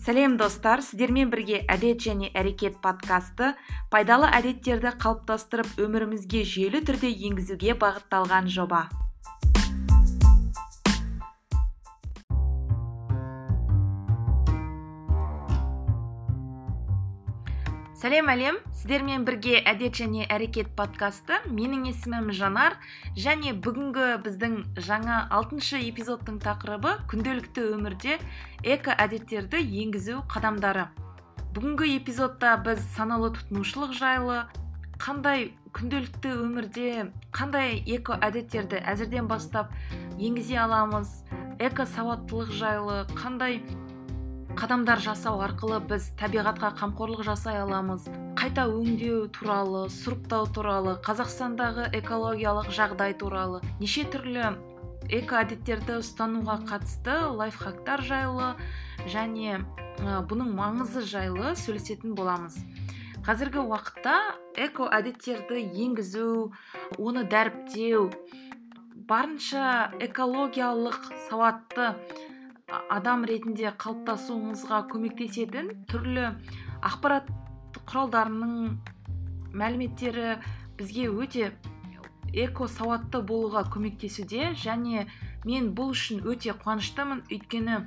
сәлем достар. Сіздермен бірге әдет және әрекет подкасты пайдалы әдеттерді қалыптастырып өмірімізге жүйелі түрде енгізуге бағытталған жоба. Сәлем әлем сіздермен бірге әдет және әрекет подкасты менің есімім жанар. Және бүгінгі біздің жаңа алтыншы эпизодтың тақырыбы күнделікті өмірде эко әдеттерді енгізу қадамдары. Бүгінгі эпизодта біз саналы тұтынушылық жайлы қандай күнделікті өмірде қандай эко әдеттерді әзірден бастап енгізе аламыз эко сауаттылық жайлы қандай қадамдар жасау арқылы біз табиғатқа қамқорлық жасай аламыз. Қайта өңдеу туралы сұрыптау туралы қазақстандағы экологиялық жағдай туралы неше түрлі эко әдеттерді ұстануға қатысты лайфхактар жайлы және бұның маңызы жайлы сөйлесетін боламыз. Қазіргі уақытта эко әдеттерді енгізу оны дәріптеу барынша экологиялық сауатты адам ретінде қалыптасуымызға көмектесетін түрлі ақпарат құралдарының мәліметтері бізге өте эко сауатты болуға көмектесуде және мен бұл үшін өте қуаныштымын. Өйткені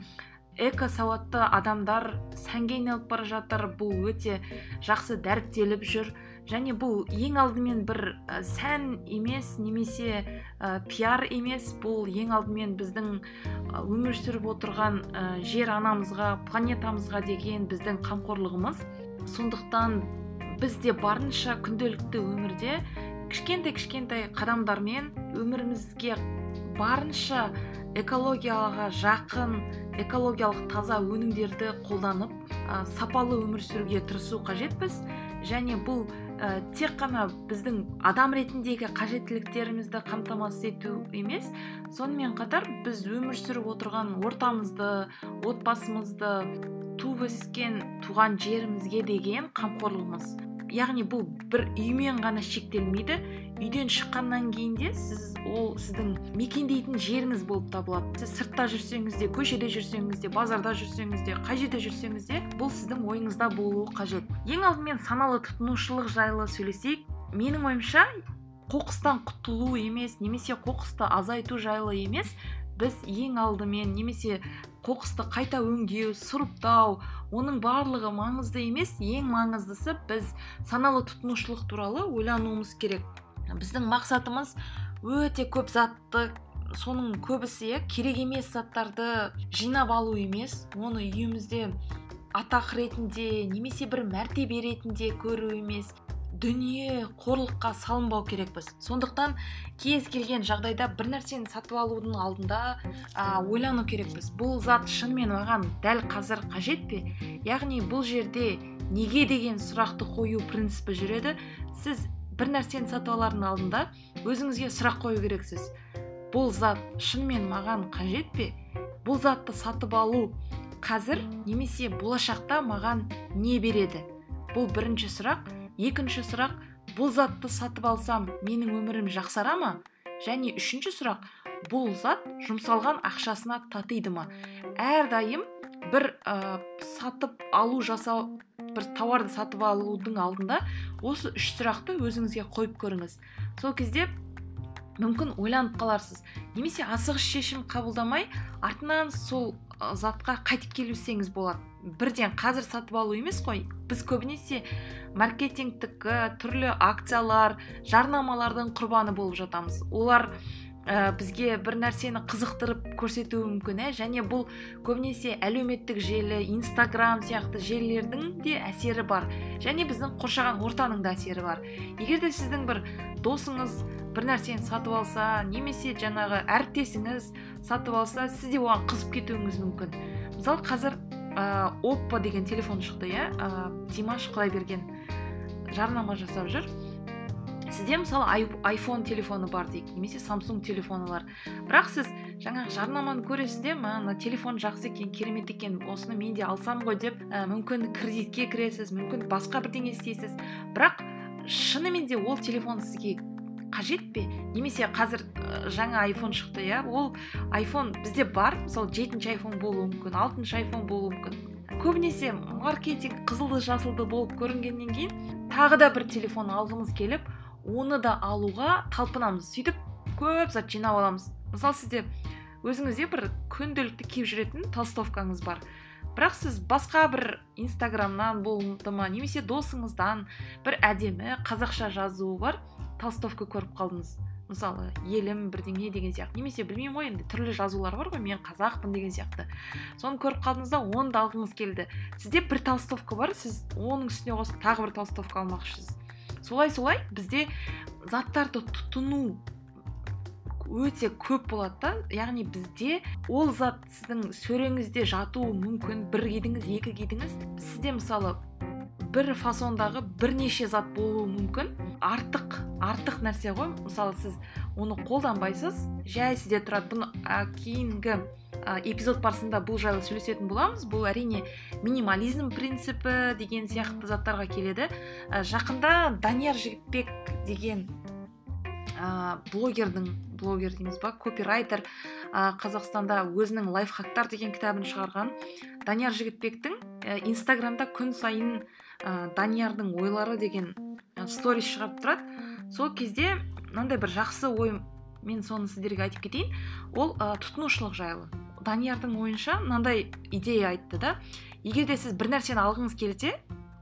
эко сауатты адамдар сәнге айналып бара жатыр бұл өте жақсы дәріптеліп жүр. Және бұл ең алдымен бір сән емес немесе ә, пиар емес бұл ең алдымен біздің өмір сүріп отырған ә, жер анамызға планетамызға деген біздің қамқорлығымыз. Сондықтан біз де барынша күнделікті өмірде кішкентай кішкентай қадамдармен өмірімізге барынша экологияға жақын экологиялық таза өнімдерді қолданып ә, сапалы өмір сүруге тырысу қажетпіз. Және бұл ә, тек қана біздің адам ретіндегі қажеттіліктерімізді қамтамасыз ету емес. Сонымен қатар біз өмір сүріп отырған ортамызды отбасымызды туып өскен туған жерімізге деген қамқорлығымыз. Яғни бұл бір үймен ғана шектелмейді. Үйден шыққаннан кейін де сіз ол сіздің мекендейтін жеріңіз болып табылады. Сіз сыртта жүрсеңіз де көшеде жүрсеңіз де базарда жүрсеңіз де қай жерде жүрсеңіз де бұл сіздің ойыңызда болуы қажет. Ең алдымен саналы тұтынушылық жайлы сөйлесейік. Менің ойымша қоқыстан құтылу емес немесе қоқысты азайту жайлы емес. Біз ең алдымен немесе қоқысты қайта өңдеу сұрыптау оның барлығы маңызды емес. Ең маңыздысы біз саналы тұтынушылық туралы ойлануымыз керек. Біздің мақсатымыз өте көп затты соның көбісі иә керек емес заттарды жинап алу емес. Оны үйімізде атақ ретінде немесе бір мәртебе ретінде көру емес. Дүние қорлыққа салынбау керекпіз. Сондықтан кез келген жағдайда бір нәрсені сатып алудың алдында ә, ойлану керекпіз. Бұл зат шынымен маған дәл қазір қажет пе? Яғни бұл жерде неге деген сұрақты қою принципі жүреді? Сіз бір нәрсені сатып алардың алдында өзіңізге сұрақ қою керексіз. Бұл зат шынымен маған қажет пе? Бұл затты сатып алу қазір немесе болашақта маған не береді? Бұл бірінші сұрақ. Екінші сұрақ бұл затты сатып алсам менің өмірім жақсара ма? Және үшінші сұрақ бұл зат жұмсалған ақшасына татиды ма? Әрдайым бір ә, сатып алу жасау бір тауарды сатып алудың алдында осы үш сұрақты өзіңізге қойып көріңіз. Сол кезде мүмкін ойланып қаларсыз. Немесе асығыс шешім қабылдамай артынан сол затқа қайтып келсеңіз болады. Бірден қазір сатып алу емес қой. Біз көбінесе маркетингтікі түрлі акциялар жарнамалардың құрбаны болып жатамыз. Олар ә, бізге бір нәрсені қызықтырып көрсетуі мүмкін ә? және бұл көбінесе әлеуметтік желі инстаграм сияқты желілердің де әсері бар. Және біздің қоршаған ортаның да әсері бар. Егер де сіздің бір досыңыз бір нәрсені сатып алса немесе жаңағы әріптесіңіз сатып алса сіз де оған қызып кетуіңіз мүмкін. Мысалы қазір ә, оппо деген телефон шықты иә? Ә, димаш құдайберген жарнама жасап жүр. Сізде мысалы айфон телефоны бар дейік немесе самсунг телефоны бар. Бірақ сіз жаңағы жарнаманы көресіз де мына телефон жақсы екен керемет екен осыны мен де алсам ғой деп ә, мүмкін кредитке кіресіз мүмкін басқа бірдеңе істейсіз. Бірақ шынымен де ол телефон сізге қажет пе немесе қазір жаңа айфон шықты иә? Ол айфон бізде бар мысалы жетінші айфон болуы мүмкін алтыншы айфон болуы мүмкін. Көбінесе маркетинг қызылды жасылды болып көрінгеннен кейін тағы да бір телефон алғымыз келіп оны да алуға талпынамыз. Сөйтіп көп зат жинап аламыз. Мысалы сізде өзіңізде бір күнделікті киіп жүретін толстовкаңыз бар. Бірақ сіз басқа бір инстаграмнан болды ма? Немесе досыңыздан бір әдемі қазақша жазуы бар. Толстовка көріп қалдыңыз. Мысалы елім бірдеңе деген сияқты. Немесе білмеймін ғой енді түрлі жазулар бар ғой мен қазақпын деген сияқты. Соны көріп қалдыңыз да оны да алғыңыз келді. Сізде бір толстовка бар сіз оның үстіне қосып тағы бір толстовка алмақшысыз. Солай солай бізде заттарды тұтыну өте көп болады да. Яғни бізде ол зат сіздің сөреңізде жатуы мүмкін. Бір кидіңіз екі кидіңіз. Сізде мысалы бір фасондағы бірнеше зат болуы мүмкін. Артық артық нәрсе ғой. Мысалы сіз оны қолданбайсыз жай сізде тұрады. Бұны ә, кейінгі ә, эпизод барысында бұл жайлы сөйлесетін боламыз. Бұл әрине минимализм принципі деген сияқты заттарға келеді. Ә, жақында данияр жігітбек деген ә, блогердің блогер дейміз ба копирайтер ә, қазақстанда өзінің лайфхактар деген кітабын шығарған данияр жігітбектің ә, инстаграмда күн сайын ә, даниярдың ойлары деген ә, сторис шығарып тұрады. Сол кезде мынандай бір жақсы ой мен соны сіздерге айтып кетейін. Ол ә, тұтынушылық жайлы. Даниярдың ойынша мынандай идея айтты да егер де сіз бір нәрсені алғыңыз келсе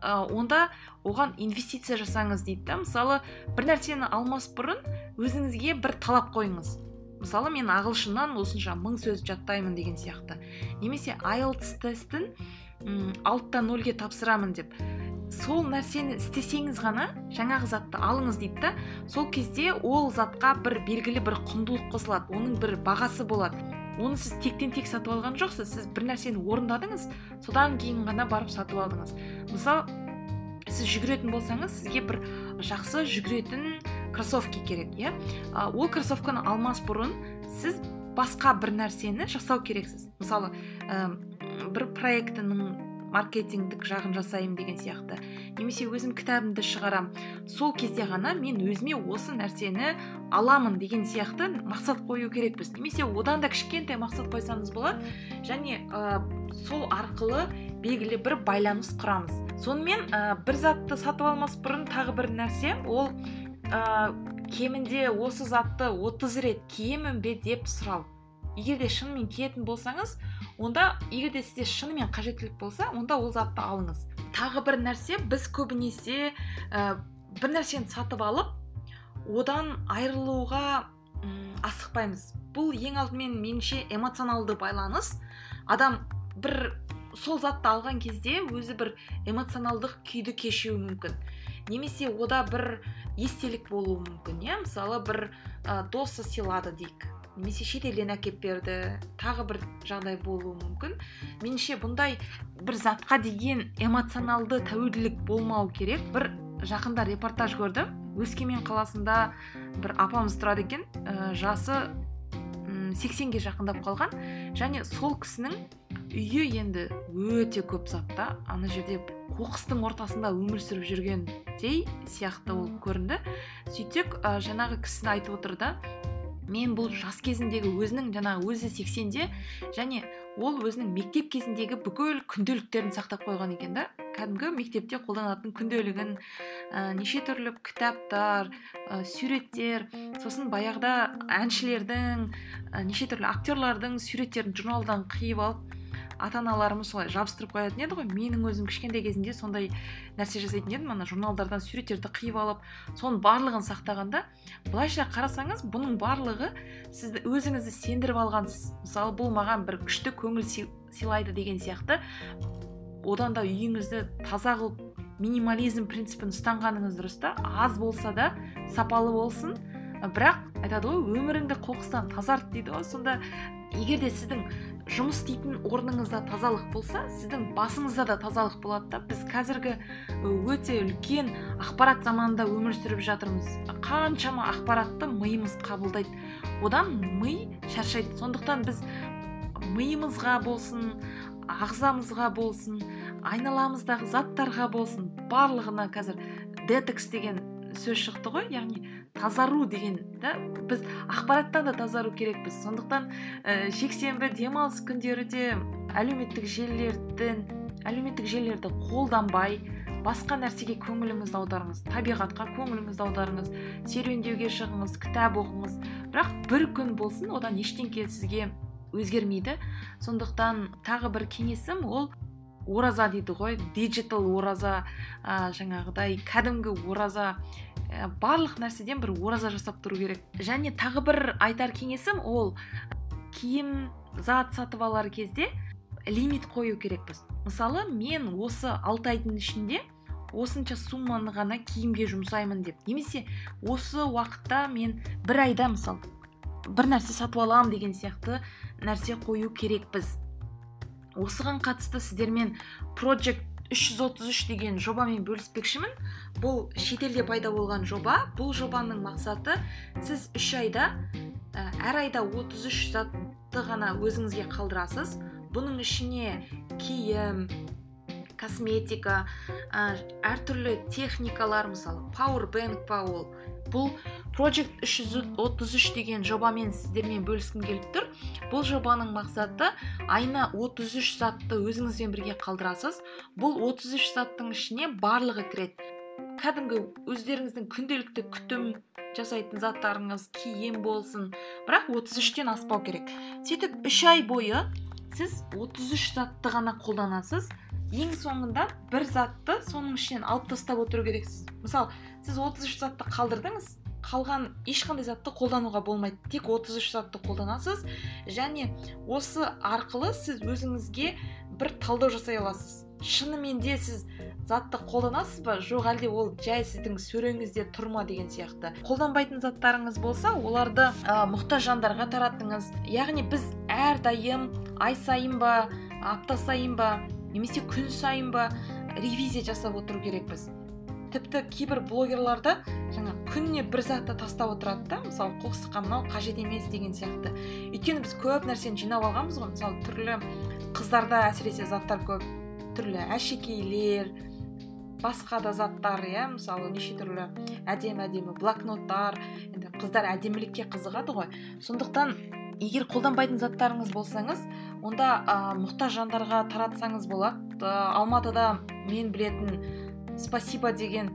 ә, онда оған инвестиция жасаңыз дейді да. Мысалы бір нәрсені алмас бұрын өзіңізге бір талап қойыңыз. Мысалы мен ағылшыннан осынша мың сөз жаттаймын деген сияқты. Немесе айлтс тестін алтыдан нөлге тапсырамын деп. Сол нәрсені істесеңіз ғана жаңағы затты алыңыз дейді да. Сол кезде ол затқа бір белгілі бір құндылық қосылады оның бір бағасы болады. Оны сіз тектен тек сатып алған жоқсыз сіз бір нәрсені орындадыңыз содан кейін ғана барып сатып алдыңыз. Мысалы сіз жүгіретін болсаңыз сізге бір жақсы жүгіретін кроссовки керек иә? Ол кроссовканы алмас бұрын сіз басқа бір нәрсені жасау керексіз. Мысалы ә, бір проектінің маркетингдік жағын жасаймын деген сияқты. Немесе өзім кітабымды шығарам. Сол кезде ғана мен өзіме осы нәрсені аламын деген сияқты мақсат қою керекпіз. Немесе одан да кішкентай мақсат қойсаңыз болады. Және ә, сол арқылы белгілі бір байланыс құрамыз. Сонымен ә, бір затты сатып алмас бұрын тағы бір нәрсе ол ә, кемінде осы затты 30 рет киемін бе деп сұрау. Егер де шынымен киетін болсаңыз онда егер де сізде шынымен қажеттілік болса онда ол затты алыңыз. Тағы бір нәрсе біз көбінесе ә, бір нәрсені сатып алып одан айырылуға асықпаймыз. Бұл ең алдымен меніңше эмоционалды байланыс. Адам бір сол затты алған кезде өзі бір эмоционалдық күйді кешуі мүмкін. Немесе ода бір естелік болуы мүмкін иә? Мысалы бір ә, досы сыйлады дейік. Немесе шетелден әкеп берді тағы бір жағдай болуы мүмкін. Меніңше бұндай бір затқа деген эмоционалды тәуелділік болмау керек. Бір жақында репортаж көрдім. Өскемен қаласында бір апамыз тұрады екен. Ә, жасы сексенге жақындап қалған. Және сол кісінің үйі енді өте көп затта. Ана жерде қоқыстың ортасында өмір сүріп жүргендей сияқты ол көрінді. Сөйтсек ә, жаңағы кісі айтып отыр да мен бұл жас кезіндегі өзінің жаңағы өзі сексенде және ол өзінің мектеп кезіндегі бүкіл күнделіктерін сақтап қойған екен да. Кәдімгі мектепте қолданатын күнделігін ә, неше түрлі кітаптар ә, суреттер сосын баяғыда әншілердің ә, неше түрлі актерлардың суреттерін журналдан қиып алып ата аналарымыз солай жабыстырып қоятын еді ғой. Менің өзім кішкентай кезімде сондай нәрсе жасайтын едім. Ана журналдардан суреттерді қиып алып соның барлығын сақтағанда былайша қарасаңыз бұның барлығы сізді өзіңізді сендіріп алғансыз. Мысалы бұл маған бір күшті көңіл сыйлайды деген сияқты. Одан да үйіңізді таза қылып минимализм принципін ұстанғаныңыз дұрыс та. аз болса да сапалы болсын. Бірақ айтады ғой өміріңді қоқыстан тазарт дейді ғой. Сонда егер де сіздің жұмыс істейтін орныңызда тазалық болса сіздің басыңызда да тазалық болады да. Біз қазіргі өте үлкен ақпарат заманында өмір сүріп жатырмыз. Қаншама ақпаратты миымыз қабылдайды. Одан ми шаршайды. Сондықтан біз миымызға болсын ағзамызға болсын айналамыздағы заттарға болсын барлығына қазір детекс деген сөз шықты ғой яғни тазару деген да? Біз ақпараттан да тазару керекпіз. Сондықтан ә, жексенбі демалыс күндері де әлеуметтік желілерден әлеуметтік желілерді қолданбай басқа нәрсеге көңіліңізді аударыңыз табиғатқа көңіліңізді аударыңыз серуендеуге шығыңыз кітап оқыңыз. Бірақ бір күн болсын одан ештеңке сізге өзгермейді. Сондықтан тағы бір кеңесім ол ораза дейді ғой диджитал ораза ә, жаңағыдай кәдімгі ораза. Ә, барлық нәрседен бір ораза жасап тұру керек. Және тағы бір айтар кеңесім ол киім зат сатып алар кезде лимит қою керекпіз. Мысалы мен осы алты айдың ішінде осынша сумманы ғана киімге жұмсаймын деп. Немесе осы уақытта мен бір айда мысалы бір нәрсе сатып аламын деген сияқты нәрсе қою керекпіз. Осыған қатысты сіздермен project 333 деген жобамен бөліспекшімін. Бұл шетелде пайда болған жоба. Бұл жобаның мақсаты сіз үш айда ә, әр айда 33 затты ғана өзіңізге қалдырасыз. Бұның ішіне киім косметика ә, әртүрлі техникалар мысалы Powerbank па ол. Бұл project 333 деген жобамен сіздермен бөліскім келіп тұр. Бұл жобаның мақсаты айына 33 затты өзіңізбен бірге қалдырасыз. Бұл 33 заттың ішіне барлығы кіреді. Кәдімгі өздеріңіздің күнделікті күтім жасайтын заттарыңыз киім болсын. Бірақ 33-тен аспау керек. Сөйтіп үш ай бойы сіз 33 затты ғана қолданасыз. Ең соңында бір затты соның ішінен алып тастап отыру керексіз. Мысалы сіз 33 затты қалдырдыңыз қалған ешқандай затты қолдануға болмайды. Тек 33 затты қолданасыз. Және осы арқылы сіз өзіңізге бір талдау жасай аласыз. Шынымен де сіз затты қолданасыз ба? Жоқ әлде ол жай сіздің сөреңізде тұр ма деген сияқты. Қолданбайтын заттарыңыз болса оларды ә, мұқтаж жандарға таратыңыз. Яғни біз әрдайым ай сайын ба апта сайын ба немесе күн сайын ба ревизия жасап отыру керекпіз. Тіпті кейбір блогерларда жаңа күніне бір затты тастап отырады да мысалы қоқысқа мынау қажет емес деген сияқты. Өйткені біз көп нәрсені жинап алғанбыз ғой. Мысалы түрлі қыздарда әсіресе заттар көп. Түрлі әшекейлер басқа да заттар иә. Мысалы неше түрлі әдемі әдемі блокноттар. Енді қыздар әдемілікке қызығады ғой. Сондықтан егер қолданбайтын заттарыңыз болсаңыз онда ә, мұқтаж жандарға таратсаңыз болады. Ә, алматыда мен білетін спасибо деген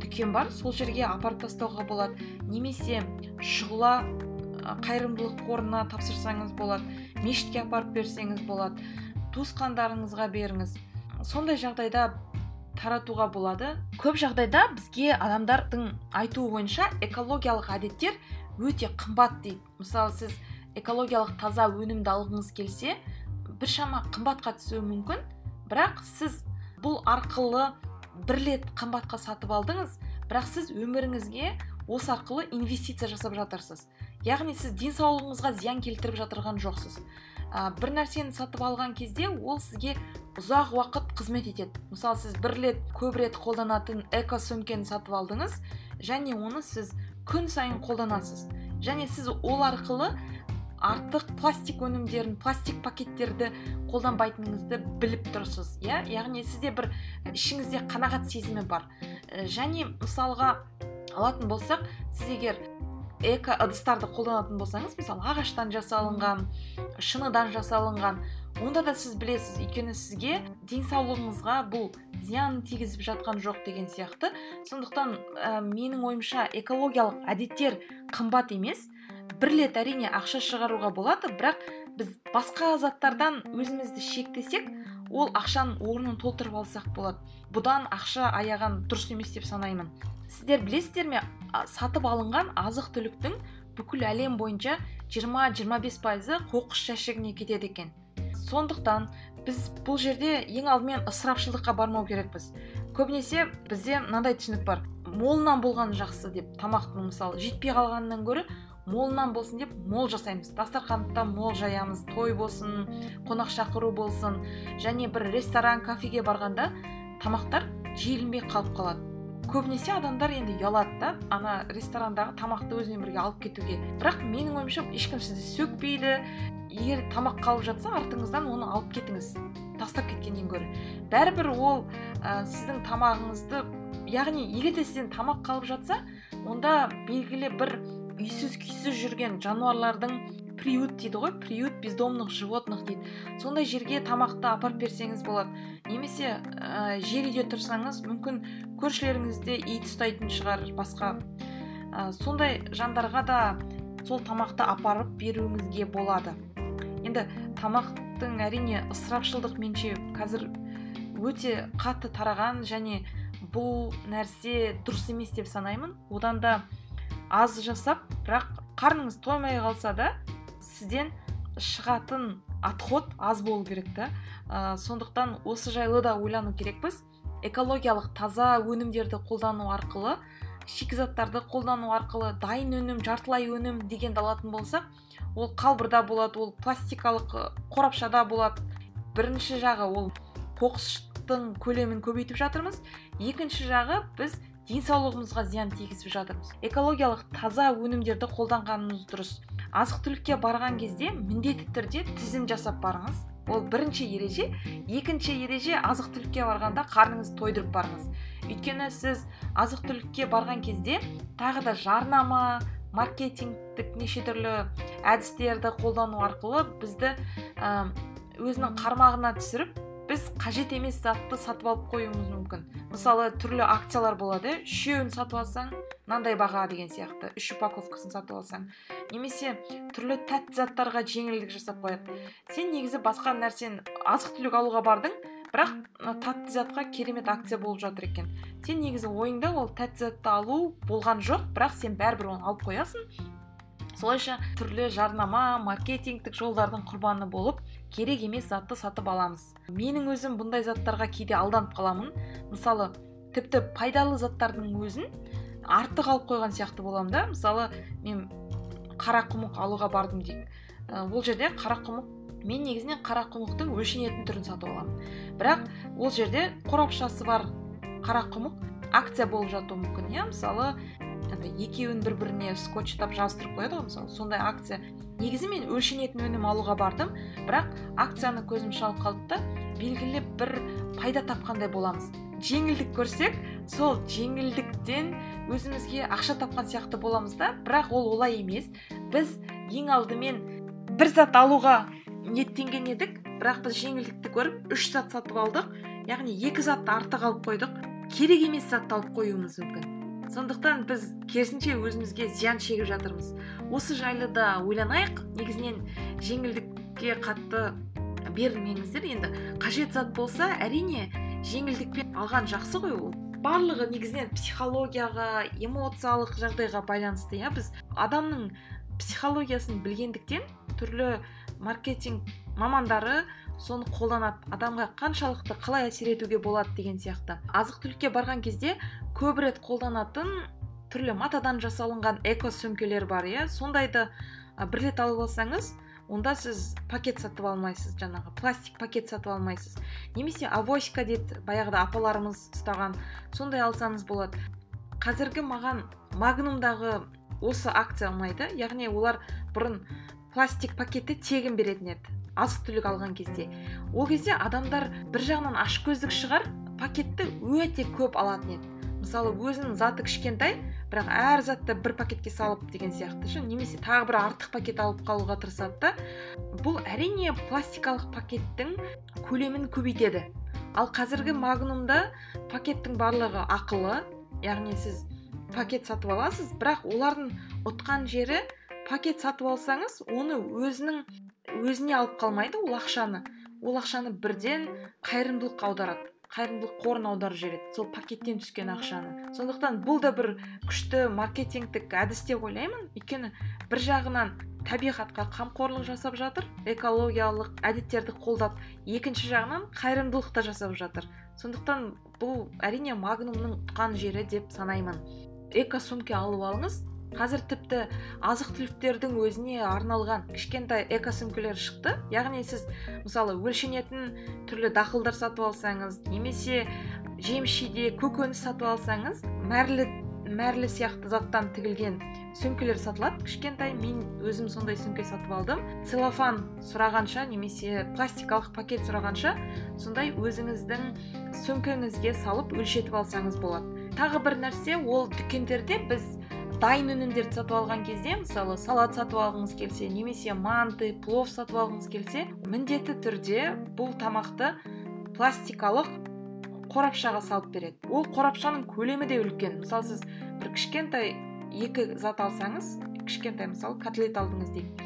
дүкен бар. Сол жерге апарып тастауға болады. Немесе шұғыла қайырымдылық қорына тапсырсаңыз болады. Мешітке апарып берсеңіз болады. Туысқандарыңызға беріңіз. Сондай жағдайда таратуға болады. Көп жағдайда бізге адамдардың айтуы бойынша экологиялық әдеттер өте қымбат дейді. Мысалы сіз экологиялық таза өнімді алғыңыз келсе біршама қымбатқа түсуі мүмкін. Бірақ сіз бұл арқылы бір рет қымбатқа сатып алдыңыз бірақ сіз өміріңізге осы арқылы инвестиция жасап жатырсыз. Яғни сіз денсаулығыңызға зиян келтіріп жатырған жоқсыз. Ә, бір нәрсені сатып алған кезде ол сізге ұзақ уақыт қызмет етеді. Мысалы сіз бір рет көп рет қолданатын эко сөмкені сатып алдыңыз және оны сіз күн сайын қолданасыз. Және сіз ол арқылы артық пластик өнімдерін пластик пакеттерді қолданбайтыныңызды біліп тұрсыз иә? Яғни сізде бір ішіңізде қанағат сезімі бар. Ә, және мысалға алатын болсақ сіз егер эко ыдыстарды қолданатын болсаңыз мысалы ағаштан жасалынған шыныдан жасалынған онда да сіз білесіз өйткені сізге денсаулығыңызға бұл зиян тигізіп жатқан жоқ деген сияқты. Сондықтан ә, менің ойымша экологиялық әдеттер қымбат емес. Бір рет әрине ақша шығаруға болады бірақ біз басқа заттардан өзімізді шектесек ол ақшаның орнын толтырып алсақ болады. Бұдан ақша аяған дұрыс емес деп санаймын. Сіздер білесіздер ме сатып алынған азық түліктің бүкіл әлем бойынша 20-25 пайызы қоқыс жәшігіне кетеді екен. Сондықтан біз бұл жерде ең алдымен ысырапшылдыққа бармау керекпіз. Көбінесе бізде мынандай түсінік бар. Молынан болған жақсы деп тамақтың мысалы жетпей қалғанынан гөрі молынан болсын деп мол жасаймыз. Дастарханды мол жаямыз той болсын қонақ шақыру болсын және бір ресторан кафеге барғанда тамақтар жиілінбей қалып қалады. Көбінесе адамдар енді ұялады да ана ресторандағы тамақты өзімен бірге алып кетуге. Бірақ менің ойымша ешкім сізді сөкпейді. Егер тамақ қалып жатса артыңыздан оны алып кетіңіз. Тастап кеткеннен гөрі. Бәрібір ол ә, сіздің тамағыңызды яғни егер де сізден тамақ қалып жатса онда белгілі бір үйсіз күйсіз жүрген жануарлардың приют дейді ғой приют бездомных животных дейді. Сондай жерге тамақты апарып берсеңіз болады. Немесе ә, жер үйде тұрсаңыз мүмкін көршілеріңізде ит ұстайтын шығар басқа. Ә, сондай жандарға да сол тамақты апарып беруіңізге болады. Енді тамақтың әрине ысырапшылдық менше қазір өте қатты тараған және бұл нәрсе дұрыс емес деп санаймын. Одан да аз жасап бірақ қарныңыз тоймай қалса да сізден шығатын отход аз болу керек та. Ә, сондықтан осы жайлы да ойлану керекпіз. Экологиялық таза өнімдерді қолдану арқылы шикізаттарды қолдану арқылы дайын өнім жартылай өнім дегенді алатын болсақ ол қалбырда болады ол пластикалық қорапшада болады. Бірінші жағы ол қоқыстың көлемін көбейтіп жатырмыз. Екінші жағы біз денсаулығымызға зиян тигізіп жатырмыз. Экологиялық таза өнімдерді қолданғанымыз дұрыс. Азық түлікке барған кезде міндетті түрде тізім жасап барыңыз. Ол бірінші ереже. Екінші ереже азық түлікке барғанда қарныңызды тойдырып барыңыз. Өйткені сіз азық түлікке барған кезде тағы да жарнама маркетингтік неше түрлі әдістерді қолдану арқылы бізді өзінің қармағына түсіріп біз қажет емес затты сатып алып қоюымыз мүмкін. Мысалы түрлі акциялар болады үшеуін сатып алсаң мынандай баға деген сияқты үш упаковкасын сатып алсаң. Немесе түрлі тәтті заттарға жеңілдік жасап қояды. Сен негізі басқа нәрсені азық түлік алуға бардың бірақ тәтті затқа керемет акция болып жатыр екен. Сен негізі ойыңда ол тәтті затты алу болған жоқ бірақ сен бәрібір оны алып қоясың. Солайша түрлі жарнама маркетингтік жолдардың құрбаны болып керек емес затты сатып аламыз. Менің өзім бұндай заттарға кейде алданып қаламын. Мысалы тіпті пайдалы заттардың өзін артық алып қойған сияқты боламын да. Мысалы мен қара құмық алуға бардым дейік ол жерде қара құмық мен негізінен қара құмықтың өлшенетін түрін сатып аламын. Бірақ ол жерде қорапшасы бар қара құмық акция болып жатуы мүмкін иә. Мысалы екеуін бір біріне скотчтап жаздырып қояды ғой мысалы. Сондай акция. Негізі мен өлшенетін өнім алуға бардым. Бірақ акцияны көзім шалып қалды да белгілі бір пайда тапқандай боламыз. Жеңілдік көрсек сол жеңілдіктен өзімізге ақша тапқан сияқты боламыз да. Бірақ ол олай емес. Біз ең алдымен бір зат алуға ниеттенген едік. Бірақ біз жеңілдікті көріп үш зат сатып алдық. Яғни екі затты артық алып қойдық. Керек емес затты алып қоюымыз мүмкін. Сондықтан біз керісінше өзімізге зиян шегіп жатырмыз. Осы жайлы да ойланайық. Негізінен жеңілдікке қатты берілмеңіздер. Енді қажет зат болса әрине жеңілдікпен алған жақсы ғой ол. Барлығы негізінен психологияға эмоциялық жағдайға байланысты иә. Біз адамның психологиясын білгендіктен түрлі маркетинг мамандары соны қолданады. Адамға қаншалықты қалай әсер етуге болады деген сияқты. Азық түлікке барған кезде көп рет қолданатын түрлі матадан жасалынған эко сөмкелер бар иә. Сондайды бір рет алып алсаңыз онда сіз пакет сатып алмайсыз жаңағы пластик пакет сатып алмайсыз. Немесе авоська дейді баяғыда апаларымыз ұстаған сондай алсаңыз болады. Қазіргі маған магнумдағы осы акция ұнайды. Яғни олар бұрын пластик пакетті тегін беретін еді. Азық түлік алған кезде. Ол кезде адамдар бір жағынан ашкөздік шығар пакетті өте көп алатын еді. Мысалы өзінің заты кішкентай бірақ әр затты бір пакетке салып деген сияқты ше немесе тағы бір артық пакет алып қалуға тырысады да бұл әрине пластикалық пакеттің көлемін көбейтеді. Ал қазіргі магнумда пакеттің барлығы ақылы яғни сіз пакет сатып аласыз бірақ олардың ұтқан жері пакет сатып алсаңыз оны өзінің өзіне алып қалмайды ол ақшаны. Ол ақшаны бірден қайырымдылыққа аударады қайырымдылық қорына аударып жібереді. Сол пакеттен түскен ақшаны. Сондықтан бұл да бір күшті маркетингтік әдіс деп ойлаймын. Өйткені бір жағынан табиғатқа қамқорлық жасап жатыр экологиялық әдеттерді қолдап екінші жағынан қайырымдылық та жасап жатыр. Сондықтан бұл әрине магнумның ұтқан жері деп санаймын. Эко сумке алып алыңыз. Қазір тіпті азық түліктердің өзіне арналған кішкентай экосөмкелер шықты. Яғни сіз мысалы өлшенетін түрлі дақылдар сатып алсаңыз немесе жеміс жидек көкөніс сатып алсаңыз мәрлі мәрлі сияқты заттан тігілген сөмкелер сатылады. Кішкентай мен өзім сондай сөмке сатып алдым. Целлофан сұрағанша немесе пластикалық пакет сұрағанша сондай өзіңіздің сөмкеңізге салып өлшетіп алсаңыз болады. Тағы бір нәрсе ол дүкендерде біз дайын өнімдерді сатып алған кезде мысалы салат сатып алғыңыз келсе немесе манты плов сатып алғыңыз келсе міндетті түрде бұл тамақты пластикалық қорапшаға салып береді. Ол қорапшаның көлемі де үлкен. Мысалы сіз бір кішкентай екі зат алсаңыз кішкентай мысалы котлет алдыңыз дейік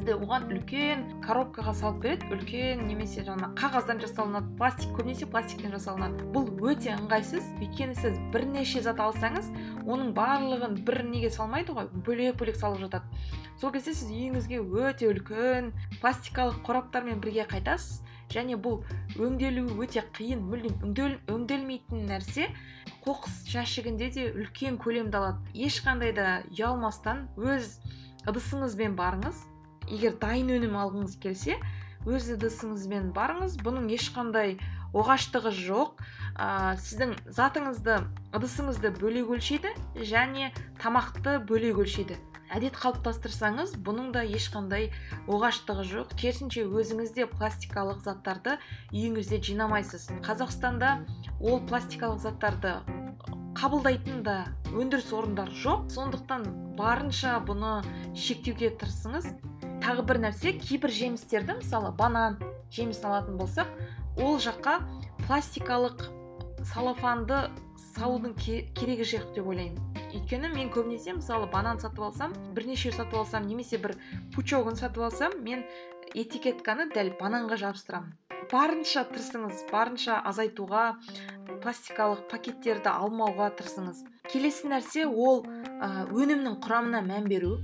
сізді оған үлкен коробкаға салып береді. Үлкен немесе жаңа қағаздан жасалынады пластик көбінесе пластиктен жасалынады. Бұл өте ыңғайсыз. Өйткені сіз бірнеше зат алсаңыз оның барлығын бір неге салмайды ғой? Бөлек бөлек салып жатады. Сол кезде сіз үйіңізге өте үлкен пластикалық қораптармен бірге қайтасыз. Және бұл өңделуі өте қиын мүлдем өңделмейтін нәрсе. Қоқыс жәшігінде де үлкен көлемді алады. Ешқандай да ұялмастан өз ыдысыңызбен барыңыз. Егер дайын өнім алғыңыз келсе өз ыдысыңызбен барыңыз. Бұның ешқандай оғаштығы жоқ. Ә, сіздің затыңызды ыдысыңызды бөлек өлшейді және тамақты бөлек өлшейді әдет қалыптастырсаңыз бұның да ешқандай оғаштығы жоқ. Керісінше өзіңіз де пластикалық заттарды үйіңізде жинамайсыз. Қазақстанда ол пластикалық заттарды қабылдайтын да өндіріс орындары жоқ. Сондықтан барынша бұны шектеуге тырысыңыз. Тағы бір нәрсе кейбір жемістерді мысалы банан жемісін алатын болсақ ол жаққа пластикалық салафанды салудың керегі жоқ деп ойлаймын. Өйткені мен көбінесе мысалы банан сатып алсам бірнеше сатып алсам немесе бір пучогын сатып алсам мен этикетканы дәл бананға жабыстырамын. Барынша тырысыңыз барынша азайтуға пластикалық пакеттерді алмауға тырысыңыз. Келесі нәрсе ол өнімнің құрамына мән беру.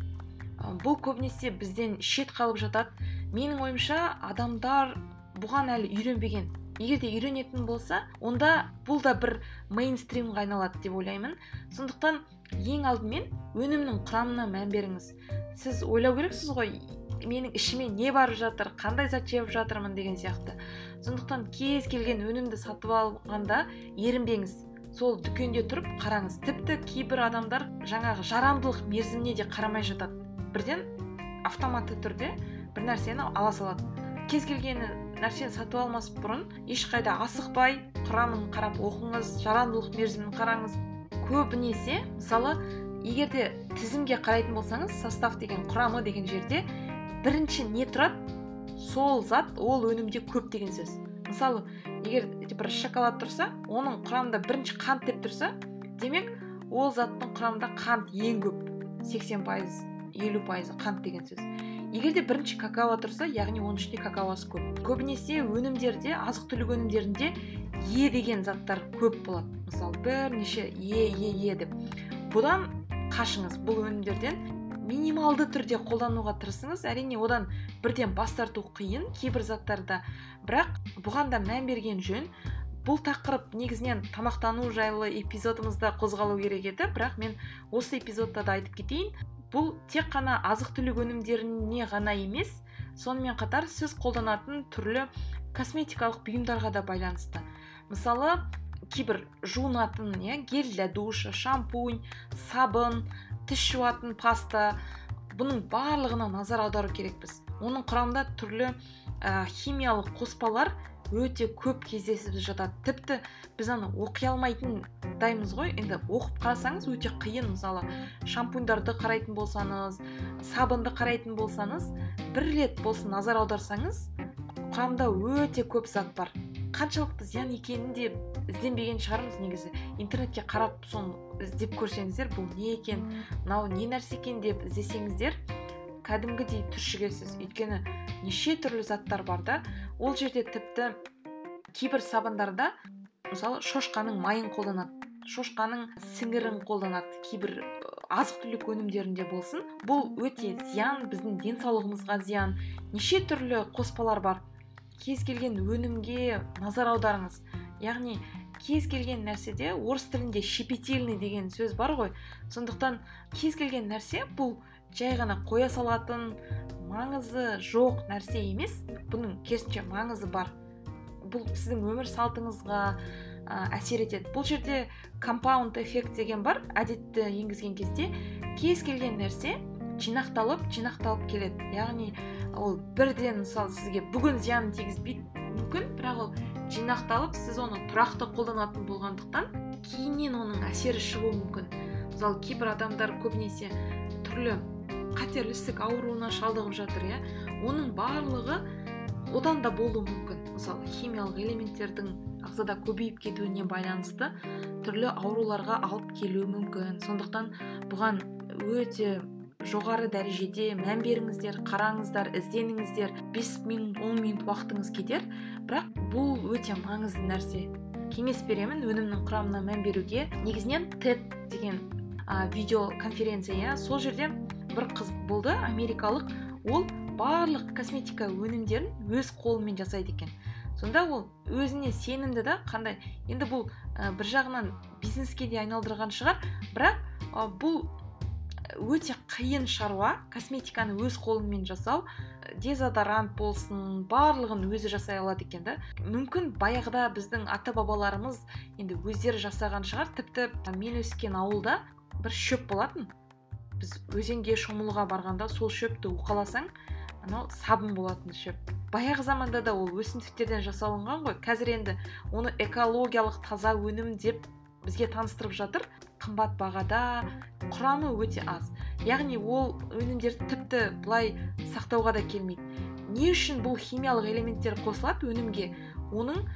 Бұл көбінесе бізден шет қалып жатады. Менің ойымша адамдар бұған әлі үйренбеген. Егер де үйренетін болса онда бұл да бір мейнстримға айналады деп ойлаймын. Сондықтан ең алдымен өнімнің құрамына мән беріңіз. Сіз ойлау керексіз ғой менің ішіме не барып жатыр қандай зат жеп жатырмын деген сияқты. Сондықтан кез келген өнімді сатып алғанда ерінбеңіз. Сол дүкенде тұрып қараңыз тіпті кейбір адамдар жаңағы жарамдылық мерзіміне де қарамай жатады. Бірден автоматты түрде бір нәрсені ала салады. Кез келген нәрсені сатып алмас бұрын ешқайда асықпай құрамын қарап оқыңыз жарамдылық мерзімін қараңыз. Көбінесе мысалы егер де тізімге қарайтын болсаңыз состав деген құрамы деген жерде бірінші не тұрады? Сол зат ол өнімде көп деген сөз. Мысалы егер бір шоколад тұрса оның құрамында бірінші қант деп тұрса демек ол заттың құрамында қант ең көп 80 пайыз. Елу пайызы қант деген сөз. Егер де бірінші какао тұрса яғни оның ішінде какаосы көп. Көбінесе өнімдерде азық түлік өнімдерінде е деген заттар көп болады. Мысалы бірнеше е е е деп. Бұдан қашыңыз бұл өнімдерден минималды түрде қолдануға тырысыңыз әрине одан бірден бас тарту қиын кейбір заттарда. Бірақ бұған да мән берген жөн. Бұл тақырып негізінен тамақтану жайлы эпизодымызда қозғалу керек еді. Бірақ мен осы эпизодта да айтып кетейін. Бұл тек қана азық түлік өнімдеріне ғана емес сонымен қатар сіз қолданатын түрлі косметикалық бұйымдарға да байланысты. Мысалы кейбір жуынатын иә гель для душа шампунь сабын тіс жуатын паста бұның барлығына назар аудару керекпіз. Оның құрамында түрлі ә, химиялық қоспалар өте көп кездесіп жатады. Тіпті біз аны оқи алмайтындаймыз ғой. Енді оқып қарасаңыз өте қиын. Мысалы шампуньдарды қарайтын болсаңыз сабынды қарайтын болсаңыз бір рет болсын назар аударсаңыз құрамында өте көп зат бар. Қаншалықты зиян екенін де ізденбеген шығармыз негізі. Интернетке қарап соны іздеп көрсеңіздер бұл не екен мынау не нәрсе екен деп іздесеңіздер кәдімгідей түршігесіз. Өйткені неше түрлі заттар бар да ол жерде тіпті кейбір сабындарда мысалы шошқаның майын қолданады шошқаның сіңірін қолданады кейбір азық түлік өнімдерінде болсын. Бұл өте зиян біздің денсаулығымызға зиян. Неше түрлі қоспалар бар. Кез келген өнімге назар аударыңыз. Яғни кез келген нәрседе орыс тілінде щепетильный деген сөз бар ғой. Сондықтан кез келген нәрсе бұл жай ғана қоя салатын маңызы жоқ нәрсе емес. Бұның керісінше маңызы бар. Бұл сіздің өмір салтыңызға әсер етеді. Бұл жерде компаунд эффект деген бар. Әдетті енгізген кезде кез келген нәрсе жинақталып жинақталып келеді. Яғни ол бірден мысалы сізге бүгін зиянын тигізбейді мүмкін бірақ ол жинақталып сіз оны тұрақты қолданатын болғандықтан кейіннен оның әсері шығуы мүмкін. Мысалы кейбір адамдар көбінесе түрлі қатерлі ісік ауруына шалдығып жатыр иә? Оның барлығы одан да болуы мүмкін. Мысалы химиялық элементтердің ағзада көбейіп кетуіне байланысты түрлі ауруларға алып келуі мүмкін. Сондықтан бұған өте жоғары дәрежеде мән беріңіздер қараңыздар ізденіңіздер. 5 минут 10 минут уақытыңыз кетер бірақ бұл өте маңызды нәрсе. Кеңес беремін өнімнің құрамына мән беруге. Негізінен TED деген ә, видео конференция иә? Сол жерде бір қыз болды америкалық. Ол барлық косметика өнімдерін өз қолымен жасайды екен. Сонда ол өзіне сенімді да қандай енді бұл ә, бір жағынан бизнеске де айналдырған шығар. Бірақ ә, бұл өте қиын шаруа. Косметиканы өз қолыңмен жасау дезодорант болсын барлығын өзі жасай алады екен да. Мүмкін баяғыда біздің ата бабаларымыз енді өздері жасаған шығар. Тіпті мен өскен ауылда бір шөп болатын. Біз өзенге шомылуға барғанда сол шөпті уқаласаң анау сабын болатын шөп. Баяғы заманда да ол өсімдіктерден жасалынған ғой. Қазір енді оны экологиялық таза өнім деп бізге таныстырып жатыр. Қымбат бағада құрамы өте аз. Яғни ол өнімдерді тіпті былай сақтауға да келмейді. Не үшін бұл химиялық элементтер қосылады? Өнімге оның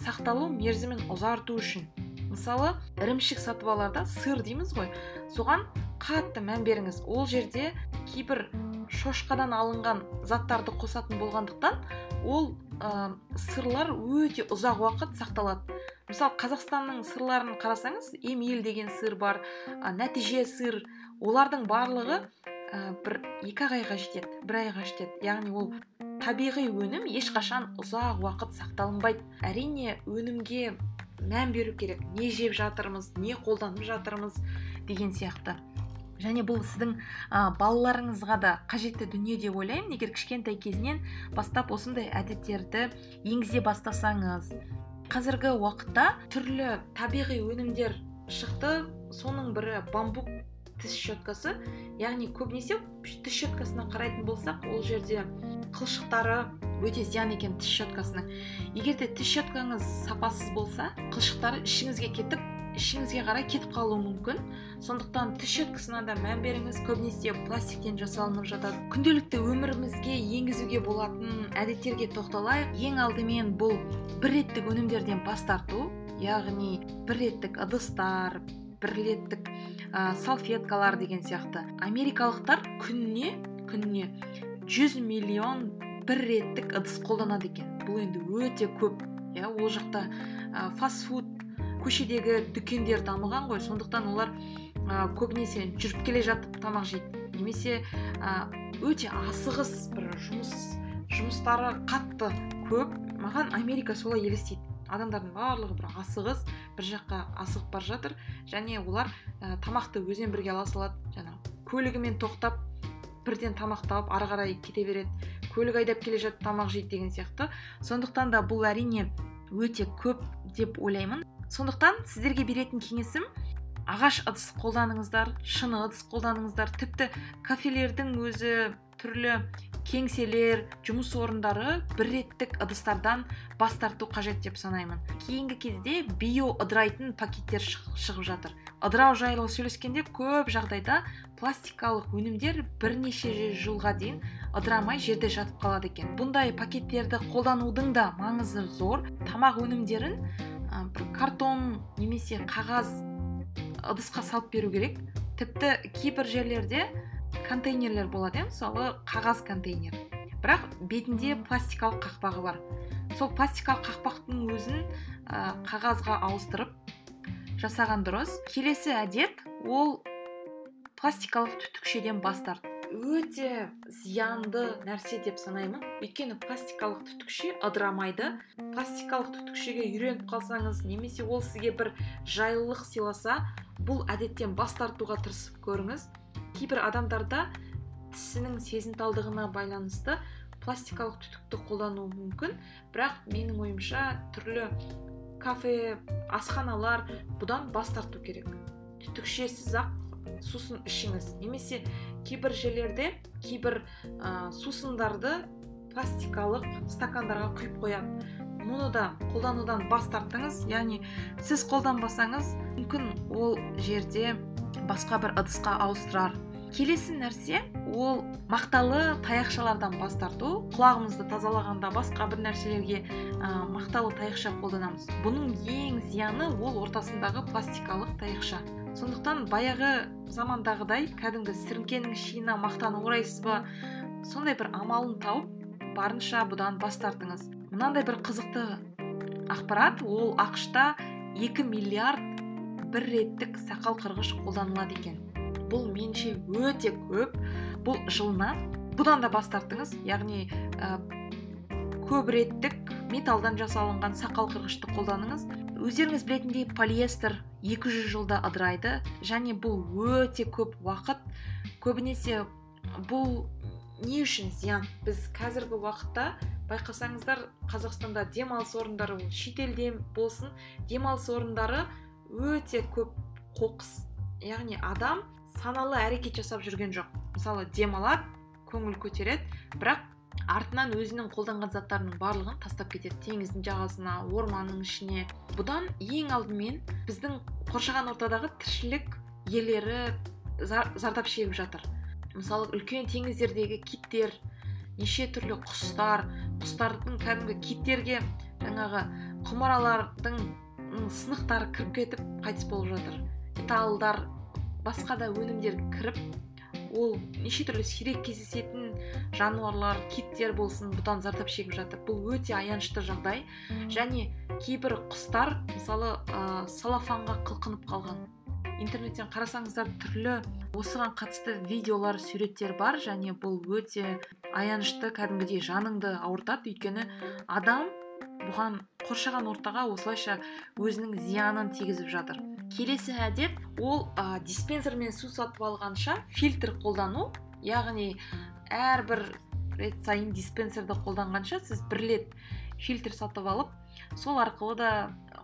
сақталу мерзімін ұзарту үшін. Мысалы ірімшік сатып аларда сыр дейміз ғой. Соған қатты мән беріңіз. Ол жерде кейбір шошқадан алынған заттарды қосатын болғандықтан ол ә, сырлар өте ұзақ уақыт сақталады. Мысалы қазақстанның сырларын қарасаңыз емел деген сыр бар ә, нәтиже сыр олардың барлығы ә, бір екі айға жетеді бір айға жетеді. Яғни ол табиғи өнім ешқашан ұзақ уақыт сақталынбайды. Әрине өнімге мән беру керек. Не жеп жатырмыз не қолданып жатырмыз деген сияқты. Және бұл сіздің ә, балаларыңызға да қажетті дүние деп ойлаймын. Егер кішкентай кезінен бастап осындай әдеттерді енгізе бастасаңыз қазіргі уақытта түрлі табиғи өнімдер шықты. Соның бірі бамбук тіс щеткасы. Яғни көбінесе тіс щеткасына қарайтын болсақ ол жерде қылшықтары өте зиян екен тіс щеткасының егер де тіс щеткаңыз сапасыз болса қылшықтары ішіңізге кетіп ішіңізге қарай кетіп қалуы мүмкін. Сондықтан тіс щеткасына да мән беріңіз. Көбінесе пластиктен жасалынып жатады күнделікті өмірімізге енгізуге болатын әдеттерге тоқталайық. Ең алдымен бұл бір реттік өнімдерден бас тарту яғни бір реттік ыдыстар бір реттік ә, салфеткалар деген сияқты. Америкалықтар күніне күніне 100 миллион бір реттік ыдыс қолданады екен. Бұл енді өте көп иә ол жақта ә, фастфуд көшедегі дүкендер дамыған ғой. Сондықтан олар ә, көбінесе жүріп келе жатып тамақ жейді. Немесе ә, өте асығыс бір жұмыс жұмыстары қатты көп. Маған америка солай елестейді. Адамдардың барлығы бір асығыс бір жаққа асығып бара жатыр. Және олар ә, тамақты өзімен бірге ала салады. Жаңағы көлігімен тоқтап бірден тамақты алып ары қарай кете береді. Көлік айдап келе жатып тамақ жейді деген сияқты. Сондықтан да бұл әрине өте көп деп ойлаймын. Сондықтан сіздерге беретін кеңесім ағаш ыдыс қолданыңыздар шыны ыдыс қолданыңыздар. Тіпті кафелердің өзі түрлі кеңселер жұмыс орындары бір реттік ыдыстардан бас тарту қажет деп санаймын. Кейінгі кезде био ыдырайтын пакеттер шығып жатыр. Ыдырау жайлы сөйлескенде көп жағдайда пластикалық өнімдер бірнеше жылға дейін ыдырамай жерде жатып қалады екен. Бұндай пакеттерді қолданудың да маңызы зор. Тамақ өнімдерін бір картон немесе қағаз ыдысқа салып беру керек. Тіпті кейбір жерлерде контейнерлер болады иә мысалы қағаз контейнер. Бірақ бетінде пластикалық қақпағы бар. Сол пластикалық қақпақтың өзін ә, қағазға ауыстырып жасаған дұрыс. Келесі әдет ол пластикалық түтікшеден бас тарту. Өте зиянды нәрсе деп санаймын. Өйткені пластикалық түтікше ыдырамайды. Пластикалық түтікшеге үйреніп қалсаңыз немесе ол сізге бір жайлылық сыйласа бұл әдеттен бас тартуға тырысып көріңіз. Кейбір адамдарда тісінің сезімталдығына байланысты пластикалық түтікті қолдану мүмкін. Бірақ менің ойымша түрлі кафе асханалар бұдан бас тарту керек. Түтікшесіз ақ сусын ішіңіз. Немесе кейбір жерлерде кейбір ә, сусындарды пластикалық стакандарға құйып қояды мұны да қолданудан бас тарттыңыз. Яғни сіз қолданбасаңыз мүмкін ол жерде басқа бір ыдысқа ауыстырар. Келесі нәрсе ол мақталы таяқшалардан бас тарту. Құлағымызды тазалағанда басқа бір нәрселерге ә, мақталы таяқша қолданамыз. Бұның ең зияны ол ортасындағы пластикалық таяқша. Сондықтан баяғы замандағыдай кәдімгі сіріңкенің шиына мақтаны орайсыз ба? Сондай бір амалын тауып барынша бұдан бас тартыңыз. Мынандай бір қызықты ақпарат ол ақшта 2 миллиард бір реттік сақал қырғыш қолданылады екен. Бұл менше өте көп. Бұл жылына бұдан да бас тарттыңыз яғни ә, көп реттік металдан жасалынған сақал қырғышты қолданыңыз. Өздеріңіз білетіндей полиэстер 200 жылда ыдырайды және бұл өте көп уақыт. Көбінесе бұл не үшін зиян? Біз қазіргі уақытта байқасаңыздар қазақстанда демалыс орындары шетелде болсын. Демалыс орындары өте көп қоқыс яғни адам саналы әрекет жасап жүрген жоқ. Мысалы демалады көңіл көтереді бірақ артынан өзінің қолданған заттарының барлығын тастап кетеді. Теңіздің жағасына орманның ішіне. Бұдан ең алдымен біздің қоршаған ортадағы тіршілік иелері зардап шегіп жатыр. Мысалы үлкен теңіздердегі киттер неше түрлі құстар құстардың кәдімгі киттерге жаңағы құмыралардың сынықтары кіріп кетіп қайтыс болып жатыр. Металлдар басқа да өнімдер кіріп ол неше түрлі сирек кездесетін жануарлар киттер болсын бұдан зардап шегіп жатыр. Бұл өте аянышты жағдай. Және кейбір құстар мысалы ә, салафанға қылқынып қалған. Интернеттен қарасаңыздар түрлі осыған қатысты видеолар суреттер бар. Және бұл өте аянышты кәдімгідей жаныңды ауыртады. Өйткені адам бұған қоршаған ортаға осылайша өзінің зиянын тигізіп жатыр. Келесі әдет ол ә, диспенсермен су сатып алғанша фильтр қолдану яғни әрбір рет сайын диспенсерді қолданғанша сіз бір рет фильтр сатып алып сол арқылы да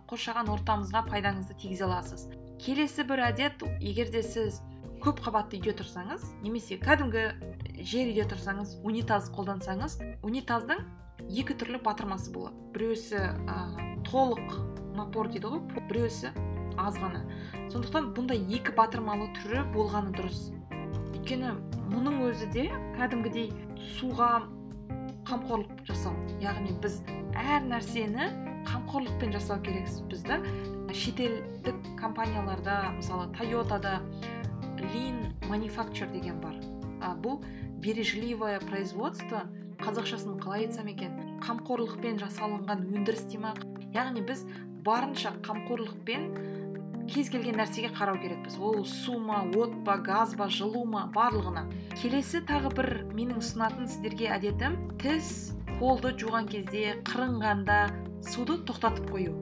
қоршаған ортамызға пайдаңызды тигізе аласыз. Келесі бір әдет егер де сіз көп қабатты үйде тұрсаңыз немесе кәдімгі жер үйде тұрсаңыз унитаз қолдансаңыз унитаздың екі түрлі батырмасы болады. Біреусі ә, толық напор дейді ғой біреусі аз ғана. Сондықтан бұндай екі батырмалы түрі болғаны дұрыс. Өйткені мұның өзі де кәдімгідей суға қамқорлық жасау. Яғни біз әр нәрсені қамқорлықпен жасау керекпіз бізді. Шетелдік компанияларда мысалы тойотада лин манифактур деген бар. А, бұл бережливое производство қазақшасын қалай айтсам екен қамқорлықпен жасалынған өндіріс дей яғни біз барынша қамқорлықпен кез келген нәрсеге қарау керекпіз. Ол су ма от па газ ба жылу ма барлығына. Келесі тағы бір менің ұсынатын сіздерге әдетім тіс қолды жуған кезде қырынғанда суды тоқтатып қою.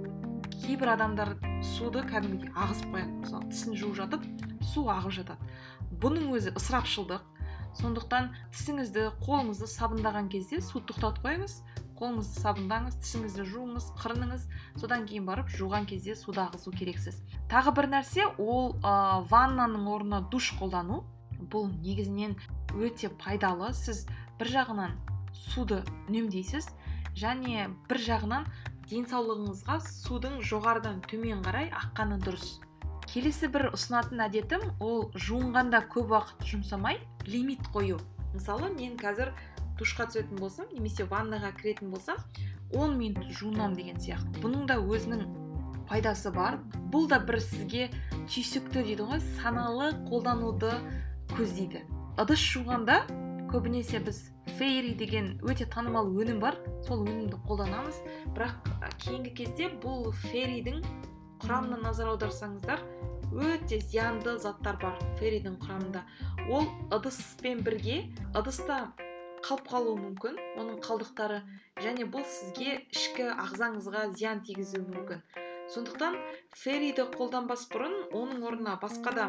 Кейбір адамдар суды кәдімгідей ағызып қояды. Мысалы тісін жуып жатып су ағып жатады. Бұның өзі ысырапшылдық. Сондықтан тісіңізді қолыңызды сабындаған кезде су тоқтатып қойыңыз қолыңызды сабындаңыз тісіңізді жуыңыз қырыныңыз. Содан кейін барып жуған кезде суды ағызу керексіз. Тағы бір нәрсе ол ә, ваннаның орнына душ қолдану. Бұл негізінен өте пайдалы. Сіз бір жағынан суды үнемдейсіз және бір жағынан денсаулығыңызға судың жоғарыдан төмен қарай аққаны дұрыс. Келесі бір ұсынатын әдетім ол жуынғанда көп уақыт жұмсамай лимит қою. Мысалы мен қазір душқа түсетін болсам немесе ваннаға кіретін болсам 10 минут жуынамын деген сияқты. Бұның да өзінің пайдасы бар. Бұл да бір сізге түйсікті дейді ғой саналы қолдануды көздейді. ыдыс жуғанда көбінесе біз фейри деген өте танымал өнім бар. Сол өнімді қолданамыз. Бірақ кейінгі кезде бұл фейридің құрамына назар аударсаңыздар өте зиянды заттар бар ферридің құрамында. Ол ыдыспен бірге ыдыста қалып қалуы мүмкін оның қалдықтары және бұл сізге ішкі ағзаңызға зиян тигізуі мүмкін. Сондықтан ферриді қолданбас бұрын оның орнына басқа да